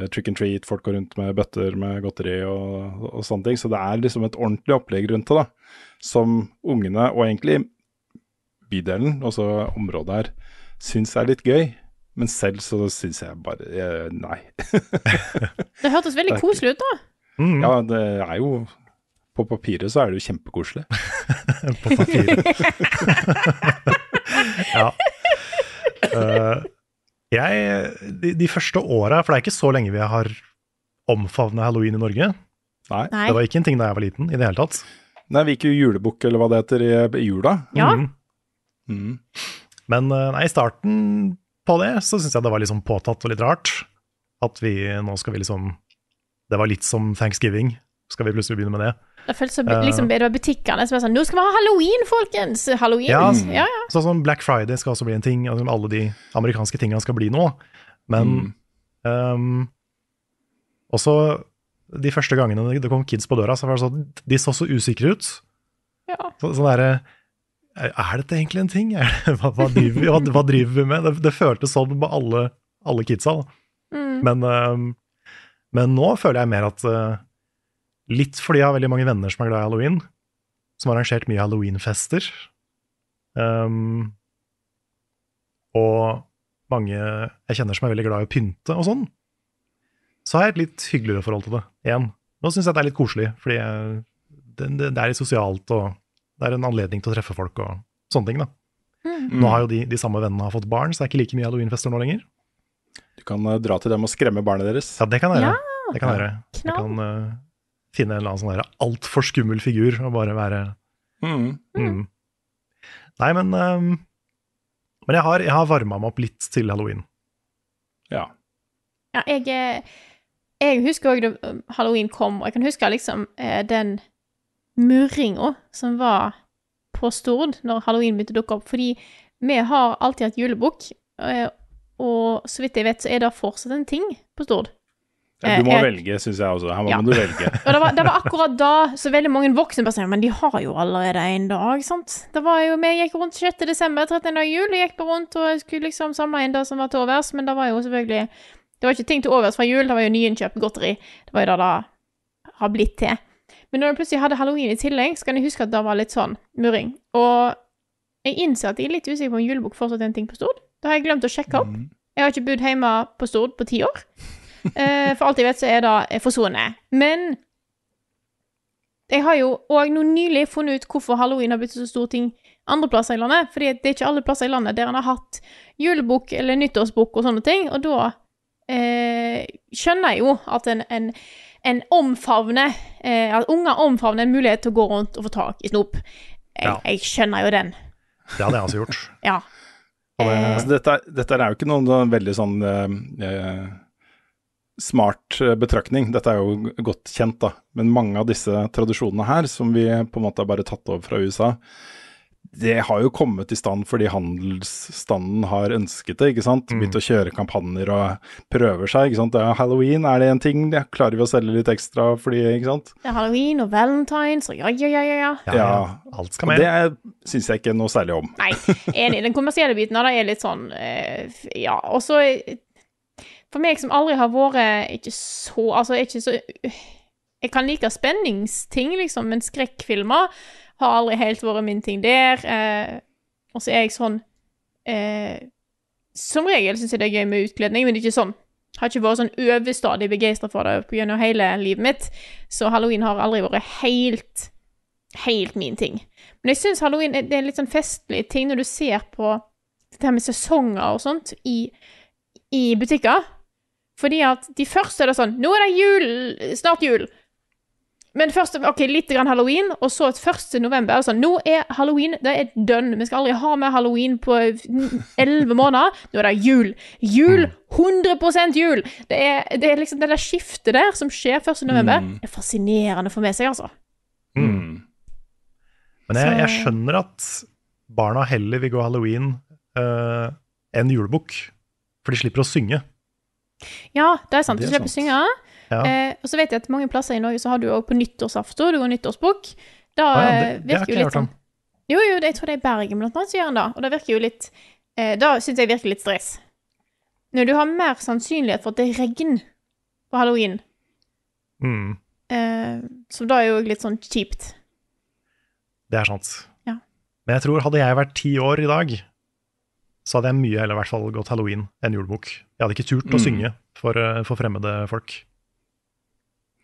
trick and treat, folk går rundt med bøtter med godteri og, og sånne ting. Så det er liksom et ordentlig opplegg rundt det, da. Som ungene, og egentlig bydelen, altså området her, syns er litt gøy. Men selv så syns jeg bare nei. Det hørtes veldig koselig ut, da. Mm, Ja, det er jo På papiret så er det jo kjempekoselig. På papiret. ja. Uh, jeg, de, de første åra, for det er ikke så lenge vi har omfavna halloween i Norge. Nei. Det var ikke en ting da jeg var liten i det hele tatt. Nei, vi gikk jo julebukk, eller hva det heter, i, i jula. Ja. Mm. Mm. Men eh, nei, i starten på det så syns jeg det var sånn påtatt og litt rart. At vi nå skal vi liksom Det var litt som thanksgiving. Skal vi plutselig begynne med det? Det føltes som Eh. liksom, det var butikkene som var sånn 'Nå skal vi ha halloween, folkens!' Halloween. Ja, ja, ja. Sånn som Black Friday skal også bli en ting. Altså, alle de amerikanske tingene skal bli noe. Men Mm. um, også de første gangene det kom kids på døra, så var det sånn De så så usikre ut. Ja. Så, sånn derre Er dette egentlig en ting? Er det, hva, hva, driver vi, hva, hva driver vi med? Det, det føltes sånn med alle, alle kidsa. Mm. Men, eh, men nå føler jeg mer at eh, Litt fordi jeg har veldig mange venner som er glad i halloween, som har arrangert mye halloweenfester. Um, og mange jeg kjenner som er veldig glad i å pynte og sånn. Så har jeg et litt hyggeligere forhold til det igjen. Nå syns jeg det er litt koselig, fordi jeg, det, det, det er litt sosialt, og det er en anledning til å treffe folk og sånne ting. da. Mm. Nå har jo de, de samme vennene fått barn, så det er ikke like mye halloweenfester nå lenger. Du kan eh, dra til dem og skremme barnet deres. Ja, det kan jeg gjøre. Ja, det kan jeg gjøre. Jeg kan uh, finne en eller annen sånn altfor skummel figur og bare være Mm. mm. Nei, men um, Men jeg har, jeg har varma meg opp litt til halloween. Ja. Ja, jeg, eh, jeg husker òg da um, halloween kom, og jeg kan huske liksom den murringa som var på Stord når halloween begynte å dukke opp. Fordi vi har alltid hatt julebukk, og så vidt jeg vet, så er det fortsatt en ting på Stord. Ja, Du må Eh, jeg- velge, syns jeg også. Her må Ja. du velge. Og det var, det var akkurat da så veldig mange voksne bare sier Men de har jo allerede en dag, sant? Det var jo, Vi gikk rundt 6. desember, 13. dag jul, og gikk bare rundt og skulle liksom samle inn det som var til overs, men det var jo selvfølgelig Det var ikke ting til overs fra jul, det var jo nyinnkjøpt godteri. Det var jo det det har blitt til. Men når jeg plutselig hadde halloween i tillegg, så kan jeg huske at det var litt sånn murring. Og jeg innser at jeg er litt usikker på om julebukk fortsatt er en ting på Stord. Det har jeg glemt å sjekke opp. Mm. Jeg har ikke bodd hjemme på Stord på ti år. Eh, for alt jeg vet, så er det forsvunnet. Men jeg har jo òg nå nylig funnet ut hvorfor halloween har blitt så stor ting andre plasser i landet. Fordi det er ikke alle plasser i landet der en har hatt julebukk eller nyttårsbukk og sånne ting. Og da eh, skjønner jeg jo at en, en, en omfavner eh, At unger omfavner en mulighet til å gå rundt og få tak i snop. Jeg, Ja. jeg skjønner jo den. Det hadde jeg også gjort. Ja. Altså, dette, dette er jo ikke noen veldig sånn eh, eh, smart eh, betraktning. Dette er jo godt kjent, da. Men mange av disse tradisjonene her, som vi på en måte har bare tatt over fra USA, det har jo kommet i stand fordi handelsstanden har ønsket det, ikke sant. Begynt å kjøre kampanjer og prøver seg, ikke sant. Det er Halloween, er det en ting? Ja, klarer vi å selge litt ekstra fordi, ikke sant. Det er halloween og valentines og ja, ja, ja, ja. ja. ja, alt skal Og med. det syns jeg ikke noe særlig om. Nei, enig. Den kommersielle biten av det er litt sånn eh, Ja, og så For meg som aldri har vært ikke så Altså, ikke så Jeg kan like spenningsting, liksom, men skrekkfilmer har aldri helt vært min ting der. Eh, og så er jeg sånn eh, Som regel syns jeg det er gøy med utkledning, men ikke sånn. Har ikke vært sånn overstadig begeistra for det gjennom hele livet mitt. Så halloween har aldri vært helt helt min ting. Men jeg syns halloween er, det er en litt sånn festlig ting når du ser på dette med sesonger og sånt i, i butikker. Fordi at de første er det sånn Nå er det jul! Snart jul! Men først, ok, litt grann halloween, og så 1. november Altså, Nå er halloween det er done. Vi skal aldri ha mer halloween på elleve måneder. Nå er det jul. Jul! 100% jul! Det er, det er liksom det der skiftet der som skjer 1. november. Det er fascinerende for meg, seg, altså. Mm. Men jeg, jeg skjønner at barna heller vil gå halloween uh, enn julebukk, for de slipper å synge. Ja, det er sant. Det er slipper å synge. Ja. Eh, og så vet jeg at mange plasser i Norge så har du òg på nyttårsaften, du går nyttårsbukk. Da ah, ja, det- eh, det virker jo litt sånn Jo, jo, det, jeg tror det er i Bergen blant annet som gjør den da. Og det virker jo litt eh, Da syns jeg virker litt stress. Når du har mer sannsynlighet for at det er regn på halloween, Mm, eh, så da er jo litt sånn kjipt. det er sant. Ja. Men jeg tror hadde jeg vært ti år i dag, så hadde jeg mye heller i hvert fall gått halloween enn julebukk. Jeg hadde ikke turt å Mm. synge for, eh, for fremmede folk.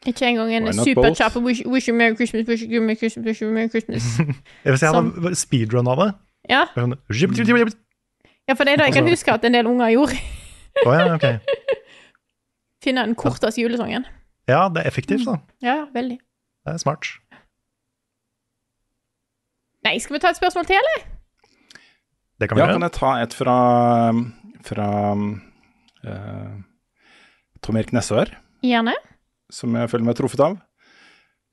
Ikke engang en superkjapp wish, wish you Merry Christmas, wish you Merry Christmas, wish you Merry Christmas. Jeg hadde speedrun av det Ja, sånn, ja for det er det jeg kan Altså- huske at en del unger gjorde. oh, ja, ok. Finne den korteste julesangen. Ja, det er effektivt, da. Ja, ja, veldig. Det er smart. Nei, skal vi ta et spørsmål til, eller? Det kan vi Ja, gjøre. kan jeg ta et fra, fra uh, Tom Erik Nessør? Gjerne. Som jeg føler meg truffet av.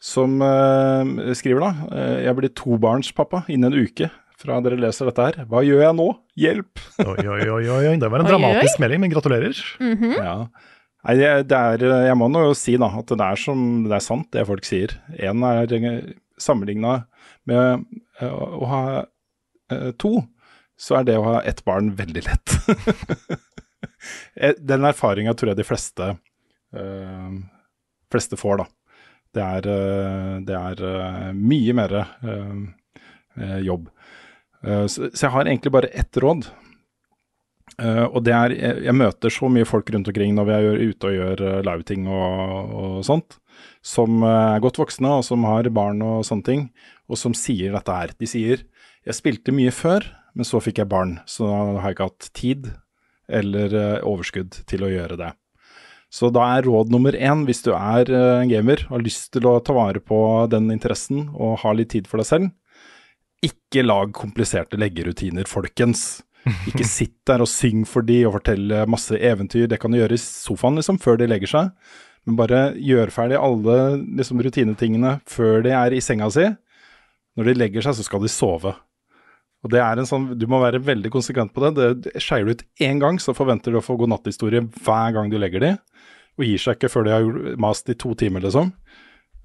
Som eh, skriver da eh, Jeg blir tobarnspappa innen en uke fra dere leser dette her. Hva gjør jeg nå? Hjelp! Oi, oi, oi, oi. Det var en Oi, oi. dramatisk melding, men gratulerer. Mhm. Ja. Nei, er Jeg må nå jo si da at det er som det er sant, det folk sier. En er sammenligna med eh, å ha eh, to, så er det å ha ett barn veldig lett. Eh, Den erfaringa tror jeg de fleste, eh, fleste får, da. Det er, eh, det er eh, mye mer eh, jobb. Så, jeg har egentlig bare ett råd. Og det er jeg, møter så mye folk rundt omkring når vi er ute og gjør liveting og, og sånt, som er godt voksne og som har barn og sånne ting, og som sier dette her. De sier jeg spilte mye før, men så fikk jeg barn, så da har jeg ikke hatt tid eller overskudd til å gjøre det. Så da er råd nummer én, hvis du er eh, en gamer og har lyst til å ta vare på den interessen og ha litt tid for deg selv, ikke lag kompliserte leggerutiner, folkens. Ikke sitt der og syng for de og fortell masse eventyr. Det kan du gjøre i sofaen liksom, før de legger seg. Men bare gjør ferdig alle liksom, rutinetingene før de er i senga si. Når de legger seg, så skal de sove. Og det er en sånn, Du må være veldig konsekvent på det. det, Skeier du ut én gang, så forventer du å få godnatthistorie hver gang du legger de. Og gir seg ikke før de har mast i to timer, liksom.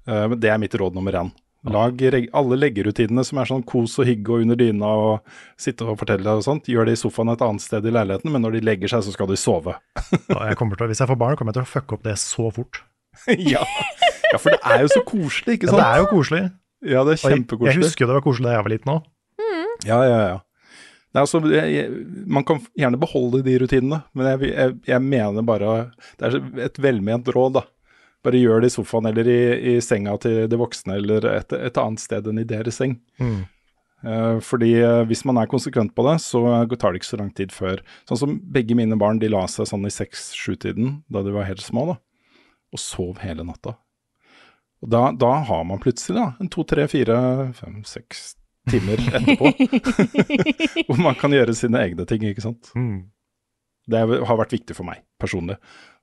Eh, Men det er mitt råd nummer én. Lag alle leggerutinene som er sånn kos og hygge og under dyna og sitte og fortelle og sånt. Gjør det i sofaen et annet sted i leiligheten, men når de legger seg, så skal de sove. Jeg til, hvis jeg får barn, kommer jeg til å fucke opp det så fort. ja. ja, for det er jo så koselig, ikke Ja, det er jo koselig. Ja, det er kjempekoselig. jeg, jeg husker det var koselig da jeg var liten òg. Ja, ja, ja. Nei, altså, jeg, man kan gjerne beholde de rutinene, men jeg, jeg, jeg mener bare Det er et velment råd, da. Bare gjør det i sofaen eller i, i senga til de voksne, eller et, et annet sted enn i deres seng. Mm. Eh, fordi eh, hvis man er konsekvent på det, så tar det ikke så lang tid før. Sånn som begge mine barn, de la seg sånn i seks-sju-tiden da de var helt små, da. Og sov hele natta. Og da, da har man plutselig da, en to, tre, fire, fem, seks timer etterpå. hvor man kan gjøre sine egne ting, ikke sant. Mm. Det har vært viktig for meg personlig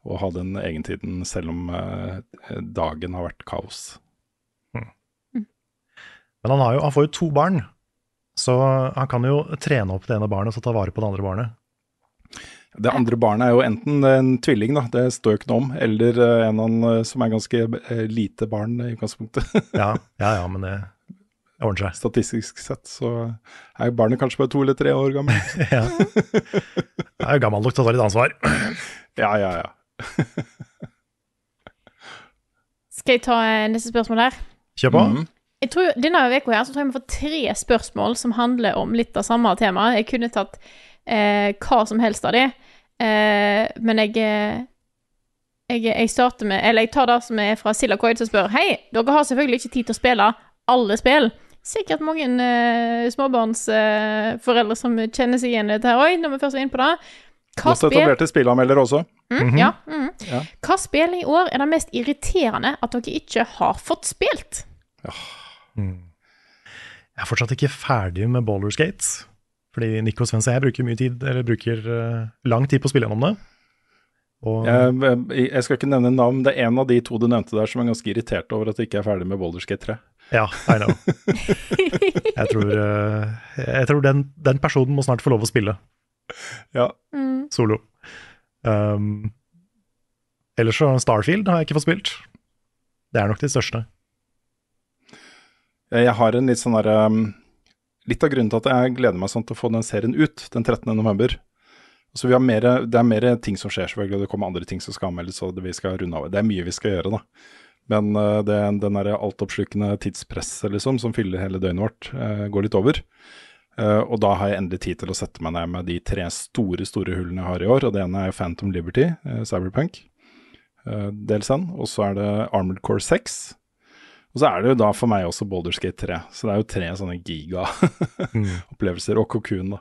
å ha den egentiden, selv om eh, dagen har vært kaos. Men han, har jo, han får jo to barn, så han kan jo trene opp det ene barnet og ta vare på det andre barnet. Det andre barnet er jo enten en tvilling, da, det står jo ikke noe om, eller eh, en av han, eh, som er ganske lite barn i utgangspunktet. Ja, ja, ja men det det ordner seg. Statistisk sett så er jo barnet kanskje bare to eller tre år gammel. Ja. Det er jo gammel nok til å ta litt ansvar. Ja, ja, ja. Skal jeg ta eh, neste spørsmål her? Kjør på. Mm. Jeg tror, Denne uka her så tror jeg vi får tre spørsmål som handler om litt av samme tema. Jeg kunne tatt eh, hva som helst av de, eh, men jeg, eh, jeg Jeg starter med Eller jeg tar det som er fra Silacoid, som spør Hei, dere har selvfølgelig ikke tid til å spille alle spill. Sikkert mange uh, småbarnsforeldre som kjenner seg igjen i dette her òg, når vi først er inne på det. Hva Godt etablerte spillanmeldere også. Mm, ja, mm. Ja. Hva spill i år er det mest irriterende at dere ikke har fått spilt? Jeg er fortsatt ikke ferdig med Baller Skates. Fordi Nico Svens og jeg bruker mye tid, eller bruker uh, lang tid på å spille gjennom det. Og Jeg, jeg skal ikke nevne navn, det er en av de to du nevnte der som er ganske irritert over at jeg ikke er ferdig med Boulder Skate 3. ja, I know. jeg tror, eh, jeg tror den, den personen må snart få lov å spille Ja, Mm. solo. Um, ellers så Starfield har jeg ikke fått spilt. Det er nok det største. Jeg har en litt sånn derre um, Litt av grunnen til at jeg gleder meg sånn til å få den serien ut den 13. november. Så vi har mere, Det er mer ting som skjer, selvfølgelig, det kommer andre ting som skal anmeldes. og det vi skal runde av. Det er mye vi skal gjøre, da. Men uh, det, den der altoppslukende tidspresset liksom, som fyller hele døgnet vårt, uh, går litt over. Uh, og da har jeg endelig tid til å sette meg ned med de tre store store hullene jeg har i år. og Det ene er Phantom Liberty, uh, Cyberpunk, uh, dels den. Og så er det Armored Core 6. Og så er det jo da for meg også Baldur's Gate 3. Så det er jo tre sånne giga-opplevelser. Og Cocoon, da.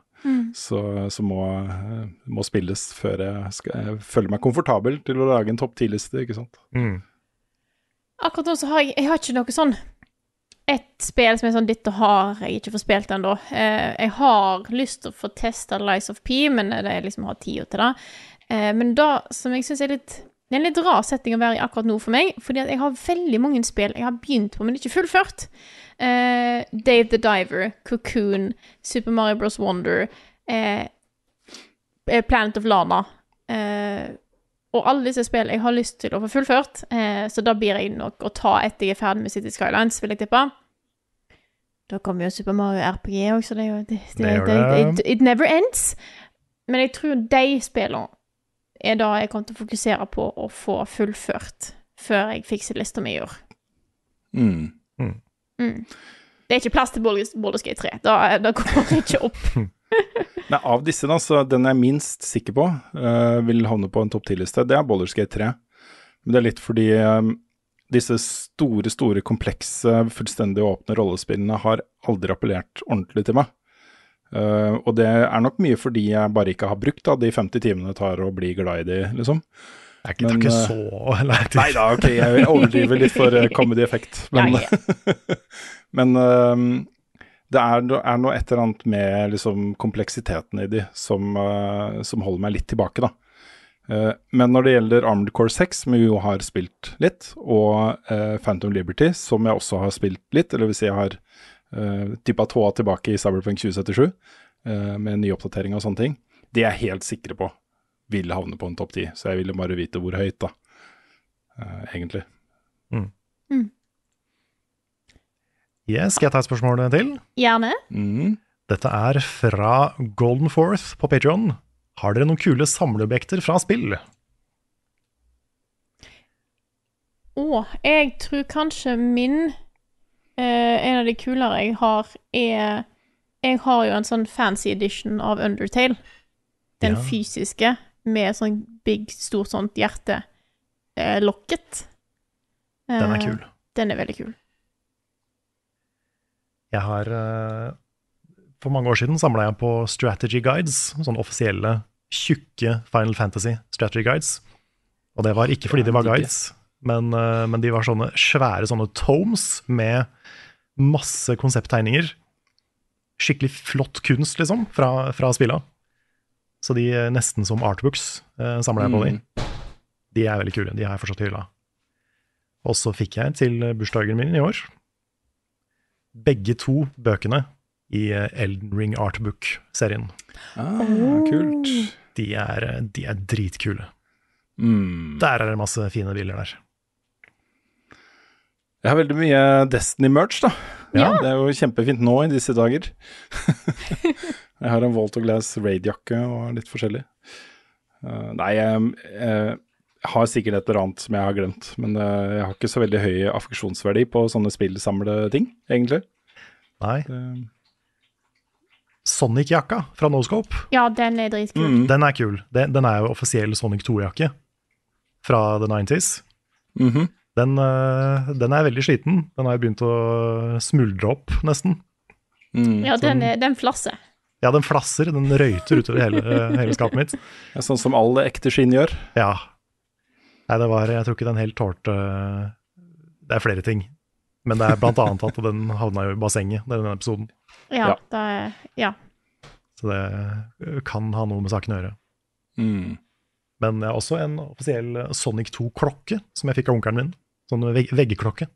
Så, så må, eh, må spilles før jeg, skal, jeg føler meg komfortabel til å lage en topp 10-liste, ikke sant. Mm. Akkurat nå så har jeg Jeg har ikke noe sånn et spill som er sånn Dette har jeg ikke fått spilt ennå. Eh, jeg har lyst til å få testa Lies of P, men det er liksom har tida til det. Eh, men det som jeg syns er litt Det er en litt rar setting å være i akkurat nå for meg, fordi jeg har veldig mange spill jeg har begynt på, men ikke fullført. Eh, Dave the Diver, Cocoon, Super Mario Bros. Wonder, eh, eh, Planet of Lana. Eh, og alle disse spillene jeg har lyst til å få fullført, eh, så da blir jeg nok å ta etter jeg er ferdig med City Skylines, vil jeg tippe. Da kommer jo Super Mario RPG også, det er jo det, det, Det det, det. it, it never ends. Men jeg tror de spillene er da jeg kommer til å fokusere på å få fullført før jeg fikser lista mi i år. Mm. Mm. Det er ikke plass til Baldur's Gate 3. Da, da kommer jeg ikke opp. Nei, av disse, da, så den jeg er minst sikker på uh, vil havne på en topp 10-liste, det er Bollerskate Gate 3. Men det er litt fordi um, disse store, store, komplekse, fullstendig åpne rollespillene har aldri appellert ordentlig til meg. Uh, og det er nok mye fordi jeg bare ikke har brukt da, de 50 timene det tar å bli glad i de, liksom. Det er ikke, det er ikke så lei tid. Nei da, ok, jeg overdriver litt for comedy effekt. Men, Ja, men ehm, det er, er noe et eller annet med liksom, kompleksiteten i de som, uh, som holder meg litt tilbake, da. Uh, men når det gjelder Armored Core 6, som vi jo har spilt litt, og uh, Phantom Liberty, som jeg også har spilt litt, eller si jeg har uh, tippa tåa tilbake i Cyberpunk 2077, eh, med ny oppdatering og sånne ting, de er jeg helt sikre på vil havne på en topp 10. Så jeg ville bare vite hvor høyt, da. Eh, egentlig. Yes, skal jeg ta et spørsmål til? Gjerne. Mm. Dette er fra Golden Forth på Patreon. Har dere noen kule samleobjekter fra spill? Å, jeg tror kanskje min eh, En av de kulere jeg har, er Jeg har jo en sånn fancy edition av Undertale. Den Ja. fysiske, med sånn big, stort sånt hjerte. Eh, lokket. Den er Eh, kul. Den er veldig kul. Jeg har eh, For mange år siden samla jeg på strategy guides, sånne offisielle, tjukke Final Fantasy strategy guides. Og det var ikke fordi de var guides, men, eh, men de var sånne svære sånne tomes med masse konsepttegninger. Skikkelig flott kunst, liksom, fra, fra spilla. Så de er nesten som artbooks uh, samla jeg på de. De er veldig kule. De har jeg fortsatt i hylla. Og så fikk jeg til bursdagen min i år begge to bøkene i eh, Elden Ring Artbook-serien. Ah, kult. De er, eh, de er dritkule. Mm. Der er det masse fine bilder der. Jeg har veldig mye Destiny-merch, da. Ja. Det er jo kjempefint nå i disse dager. jeg har en Walt of Glass Raid-jakke og litt forskjellig. Uh, nei, jeg, jeg har sikkert et eller annet som jeg har glemt, men eh, jeg har ikke så veldig høy affeksjonsverdi på sånne spillsamleting, egentlig. Nei, Det- Sonic-jakka fra Noscope, Ja, den er dritkul. Mm. den er kul. Den, den er jo offisiell Sonic 2-jakke fra the 90s. Mhm. Den, eh, den er veldig sliten. Den har jo begynt å smuldre opp, nesten. Mm. Ja, den, den flasser. Ja, den flasser. Den røyter utover hele, eh, hele skapet mitt. Ja, sånn som all ekte skinn gjør. Ja. Nei, det var Jeg tror ikke den helt tålte Det er flere ting. Men det er blant annet at den havna jo i bassenget, denne episoden. Ja, Ja. det er, ja. Så det kan ha noe med saken å gjøre. Mm. Men jeg har også en offisiell Sonic 2-klokke som jeg fikk av onkelen min. Sånn vegg veggklokke.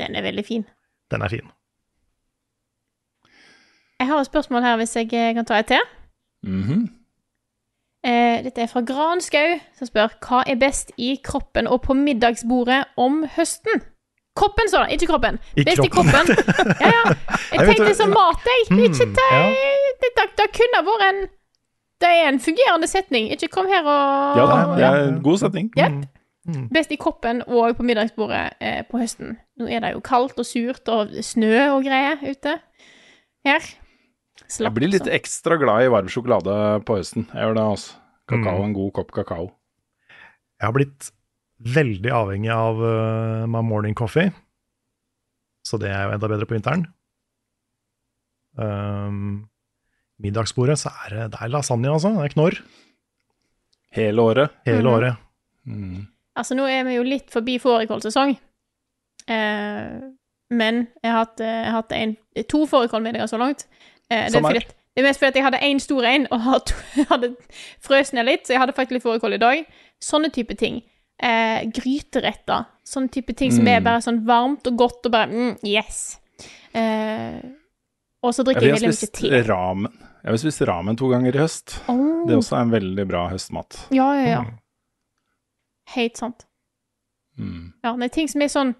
Den er veldig fin. Den er fin. Jeg har et spørsmål her, hvis jeg eh, kan ta et til. Mhm. Eh, dette er fra Granskau, som spør hva er best i kroppen og på middagsbordet om høsten? Kroppen, sa han, ikke kroppen. I best kroppen. i kroppen. Ja, ja. Jeg tenkte det- som mat, jeg. Hmm, Ikke te... ja. det, det, det kunne vært en Det er en fungerende setning. Ikke kom her og Ja da, det er en god setning. Jepp. Best i kroppen og på middagsbordet eh, på høsten. Nå er det jo kaldt og surt og snø og greier ute her. Jeg blir litt så. ekstra glad i varm sjokolade på høsten. Jeg gjør det, altså. Kakao, Mm. en god kopp kakao. Jeg har blitt veldig avhengig av uh, my morning coffee. Så det er jo enda bedre på vinteren. Um, middagsbordet, så er det, det er lasagne, altså. Det er knorr Hele året. hele mm. året. Mm. Altså, nå er vi jo litt forbi fårikålsesong. Eh, men jeg har hatt, eh, jeg har hatt en, to fårikålmiddager så langt. Eh, det, er at, det er mest fordi jeg hadde én stor en, og hadde frøst ned litt, så jeg hadde faktisk litt fårikål i dag. Sånne type ting. Eh, gryteretter. Sånne type ting som er Mm. bare sånn varmt og godt og bare mm, yes. Eh, og så drikker Jeg veldig mye te. ramen. Jeg har spist ramen to ganger i høst. Oh. Det er også en veldig bra høstmat. Ja, ja, ja. Mm. Helt sant. Mm. Ja, det er ting som er sånn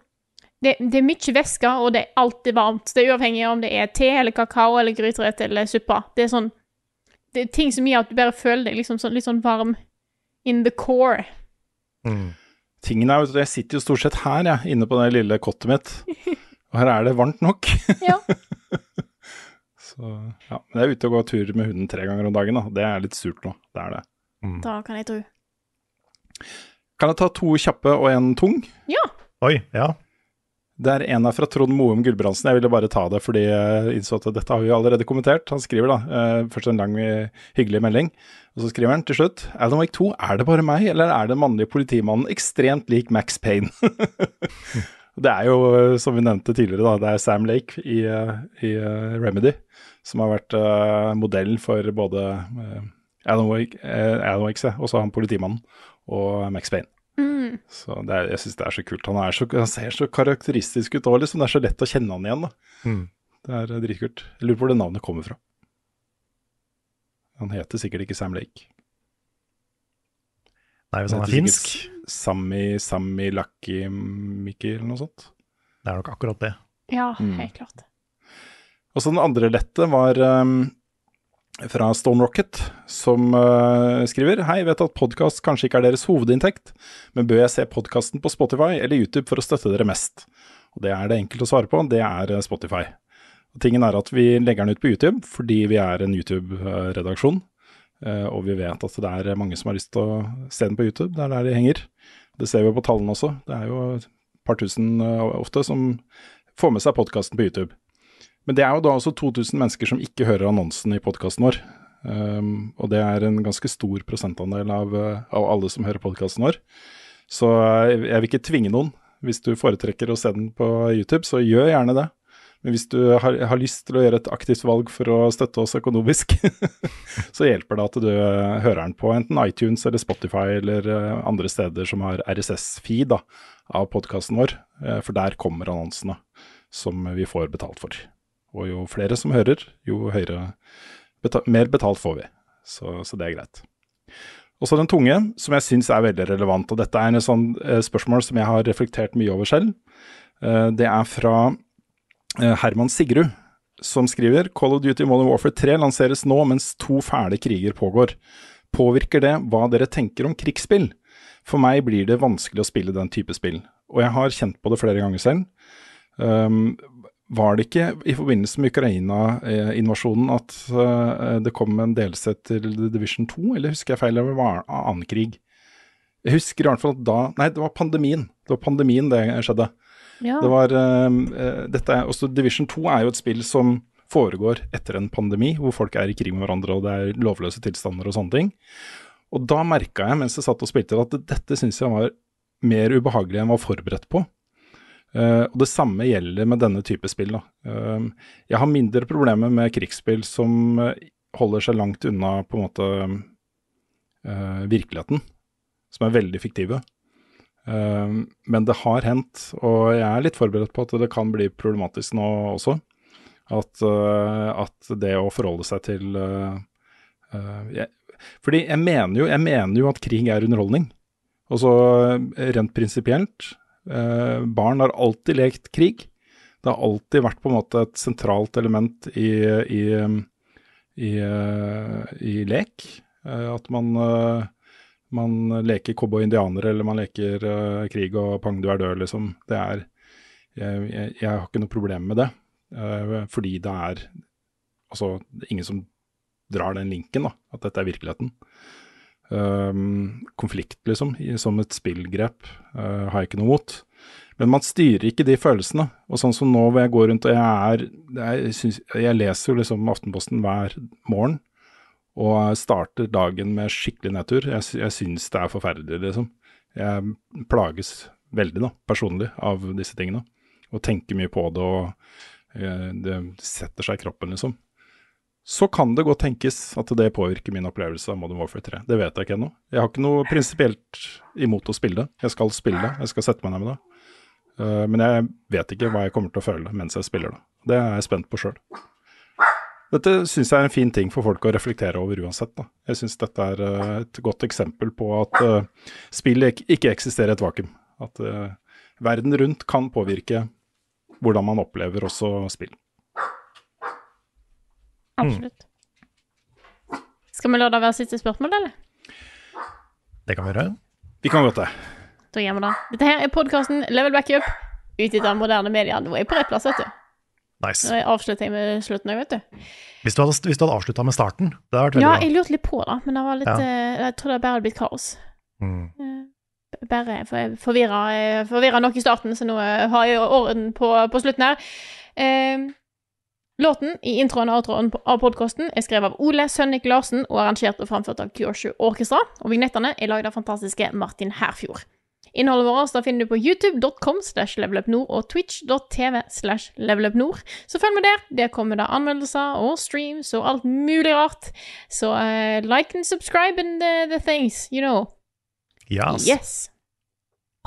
Det, det er mye væske, og det er alltid varmt. Det er uavhengig av om det er te eller kakao eller gryterett eller suppe. Det er sånn Det er ting som gjør at du bare føler deg liksom sånn, litt sånn varm in the core. Mm. Tingen er jo at jeg sitter jo stort sett her, jeg, inne på det lille kottet mitt. Og her er det varmt nok. Ja. Så ja. Men jeg er ute og går tur med hunden tre ganger om dagen, da. Det er litt surt nå. Det er det. Da kan jeg tro. Kan jeg ta to kjappe og en tung? Ja. Oi, ja. Det er en her fra Trond Moum Gulbrandsen. Jeg ville bare ta det fordi jeg innså at dette har vi allerede kommentert. Han skriver da eh, først en lang, eh, hyggelig melding, og så skriver han til slutt Alan Wake 2, er det bare meg, eller er den mannlige politimannen ekstremt lik Max Payne? det er jo, eh, som vi nevnte tidligere, da, det er Sam Lake i, i Remedy som har vært uh, modell for både uh, Alan Wake, uh, Alan Wake ja, også han politimannen, og Max Payne. Mm. Så det er, jeg syns det er så kult. Han, er så, han ser så karakteristisk ut òg, liksom. Det er så lett å kjenne han igjen. da. Mm. Det er eh, dritkult. Jeg lurer på hvor det navnet kommer fra. Han heter sikkert ikke Sam Lake. Nei, hvis han er finsk, Sami, Sami Sammy Lucky Mickey eller noe sånt. det er nok akkurat det. Ja, Mm. helt klart. Og så den andre lette var ehm, fra Stone Rocket, som uh, skriver Hei, vet at podkast kanskje ikke er deres hovedinntekt, men bør jeg se podkasten på Spotify eller YouTube for å støtte dere mest? Og det er det enkelt å svare på, det er eh, Spotify. Og tingen er at vi legger den ut på YouTube fordi vi er en YouTube-redaksjon. Uh, og vi vet at det er mange som har lyst til å se den på YouTube, det er der de henger. Det ser vi på tallene også. Det er jo et par tusen uh, ofte som får med seg podkasten på YouTube. Men det er jo da også 2000 mennesker som ikke hører annonsen i podkasten vår. Um, og det er en ganske stor prosentandel av, uh, av alle som hører podkasten vår. Så jeg, jeg vil ikke tvinge noen. Hvis du foretrekker å se den på YouTube, så gjør gjerne det. Men hvis du har, har lyst til å gjøre et aktivt valg for å støtte oss økonomisk, så hjelper det at du hører den på enten iTunes eller Spotify eller uh, andre steder som har RSS-feed av podkasten vår. For der kommer annonsene som vi får betalt for. Og jo flere som hører, jo høyere beta mer betalt får vi. Så, så det er greit. Og så den tunge, som jeg syns er veldig relevant. Og dette er et sånn eh, spørsmål som jeg har reflektert mye over selv. Eh, det er fra eh, Herman Sigrud, som skriver Call of Duty Modern Warfare 3 lanseres nå mens to fæle kriger pågår. Påvirker det hva dere tenker om krigsspill? For meg blir det vanskelig å spille den type spill, og jeg har kjent på det flere ganger selv. Um, var det ikke i forbindelse med Ukraina-invasjonen at uh, det kom en delsett til Division 2, eller husker jeg feil, eller var det annen krig? Jeg husker i hvert fall at da Nei, det var pandemien. Det var pandemien det skjedde. Ja. Det var um, uh, dette også Division 2 er jo et spill som foregår etter en pandemi, hvor folk er i krig med hverandre og det er lovløse tilstander og sånne ting. Og da merka jeg mens jeg satt og spilte at dette syns jeg var mer ubehagelig enn jeg var forberedt på. Uh, og det samme gjelder med denne type spill. Uh, jeg har mindre problemer med krigsspill som uh, holder seg langt unna på en måte uh, virkeligheten, som er veldig fiktive. Men det har hendt, og jeg er litt forberedt på at det kan bli problematisk nå også. At, at det å forholde seg til jeg, Fordi jeg mener, jo, jeg mener jo at krig er underholdning. Og så rent prinsipielt Eh, barn har alltid lekt krig. Det har alltid vært på en måte et sentralt element i, i, i, eh, i lek. Eh, at man, eh, man leker cowboy-indianere, eller man leker eh, krig og pang, du er død, liksom. Det er Jeg, jeg, jeg har ikke noe problem med det, eh, fordi det er Altså, ingen som drar den linken, da, at dette er virkeligheten. Um, konflikt, liksom, som et spillgrep, uh, har jeg ikke noe mot. Men man styrer ikke de følelsene. Og sånn som nå hvor jeg går rundt og jeg er Jeg, synes, jeg leser jo liksom Aftenposten hver morgen og starter dagen med skikkelig nedtur. Jeg, jeg syns det er forferdelig, liksom. Jeg plages veldig, da, personlig, av disse tingene. Og tenker mye på det, og eh, det setter seg i kroppen, liksom. Så kan det godt tenkes at det påvirker min opplevelse av Modern Warfare 3. Det vet jeg ikke ennå. Jeg har ikke noe prinsipielt imot å spille det. Jeg skal spille det, jeg skal sette meg ned med det. Uh, men jeg vet ikke hva jeg kommer til å føle mens jeg spiller det. Det er jeg spent på sjøl. Dette syns jeg er en fin ting for folk å reflektere over uansett. Da. Jeg syns dette er eh, et godt eksempel på at uh, spill ikke eksisterer i et vakuum. At verden rundt kan påvirke hvordan man opplever også spill. Absolutt. Skal vi la det være siste spørsmål, eller? Det kan vi gjøre. Vi kan godt det. Da gjør vi det. Dette her er podkasten Level Backup, utgitt av moderne medier. Nå er jeg på rett plass, vet du. Nice. Nå avslutter jeg med slutten òg, vet du. Hvis du hadde, hvis du hadde avslutta med starten, det hadde vært veldig Ja, bra. jeg lurte litt på det, men det var litt Ja. eh, Jeg tror det bare hadde blitt kaos. Mm. Eh, Bare for forvirra, forvirra nok i starten, så nå eh, har jeg orden på, på slutten her. Eh, låten i introen og outroen av podkasten er skrevet av Ole Sønnik Larsen og arrangert og framført av Kyoshu Orkestra. Og vignettene er lagd av fantastiske Martin Herfjord. Innholdet vårt da finner du på youtube.com slash levelupnord og twitch.tv slash levelupnord. Så følg med der. Der kommer det anmeldelser og streams og alt mulig rart. Så uh, like and subscribe and the, the things, you know. Yes. Yes.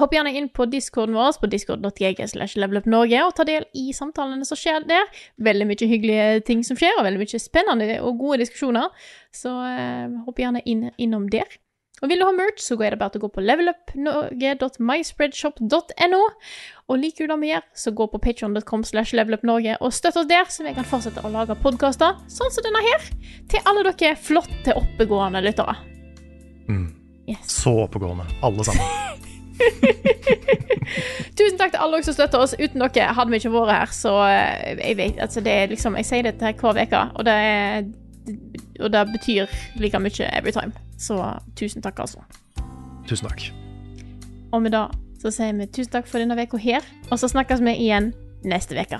Hopp gjerne inn på discorden vår på discord.gg slash levelupnorge og ta del i samtalene som skjer der. Veldig mye hyggelige ting som skjer, og veldig mye spennende og gode diskusjoner. Så eh, hopp gjerne inn, innom der. Og vil du ha merch, så er det bare til å gå på levelupnorge.myspreadshop.no. Og liker du det vi gjør, så gå på patreon.com slash levelupnorge og støtt oss der, så vi kan fortsette å lage podkaster sånn som denne her, til alle dere flotte, oppegående lyttere. Mm. Yes. Så oppegående, alle sammen. Tusen takk til alle dere som støtter oss. Uten dere hadde vi ikke vært her. Så eh, jeg vet, altså det er liksom Jeg sier dette her hver uke, og det, er, og det betyr like mye every time. Så tusen takk, altså. Tusen takk. Og med det så sier vi tusen takk for denne uka her, og så snakkes vi igjen neste uke.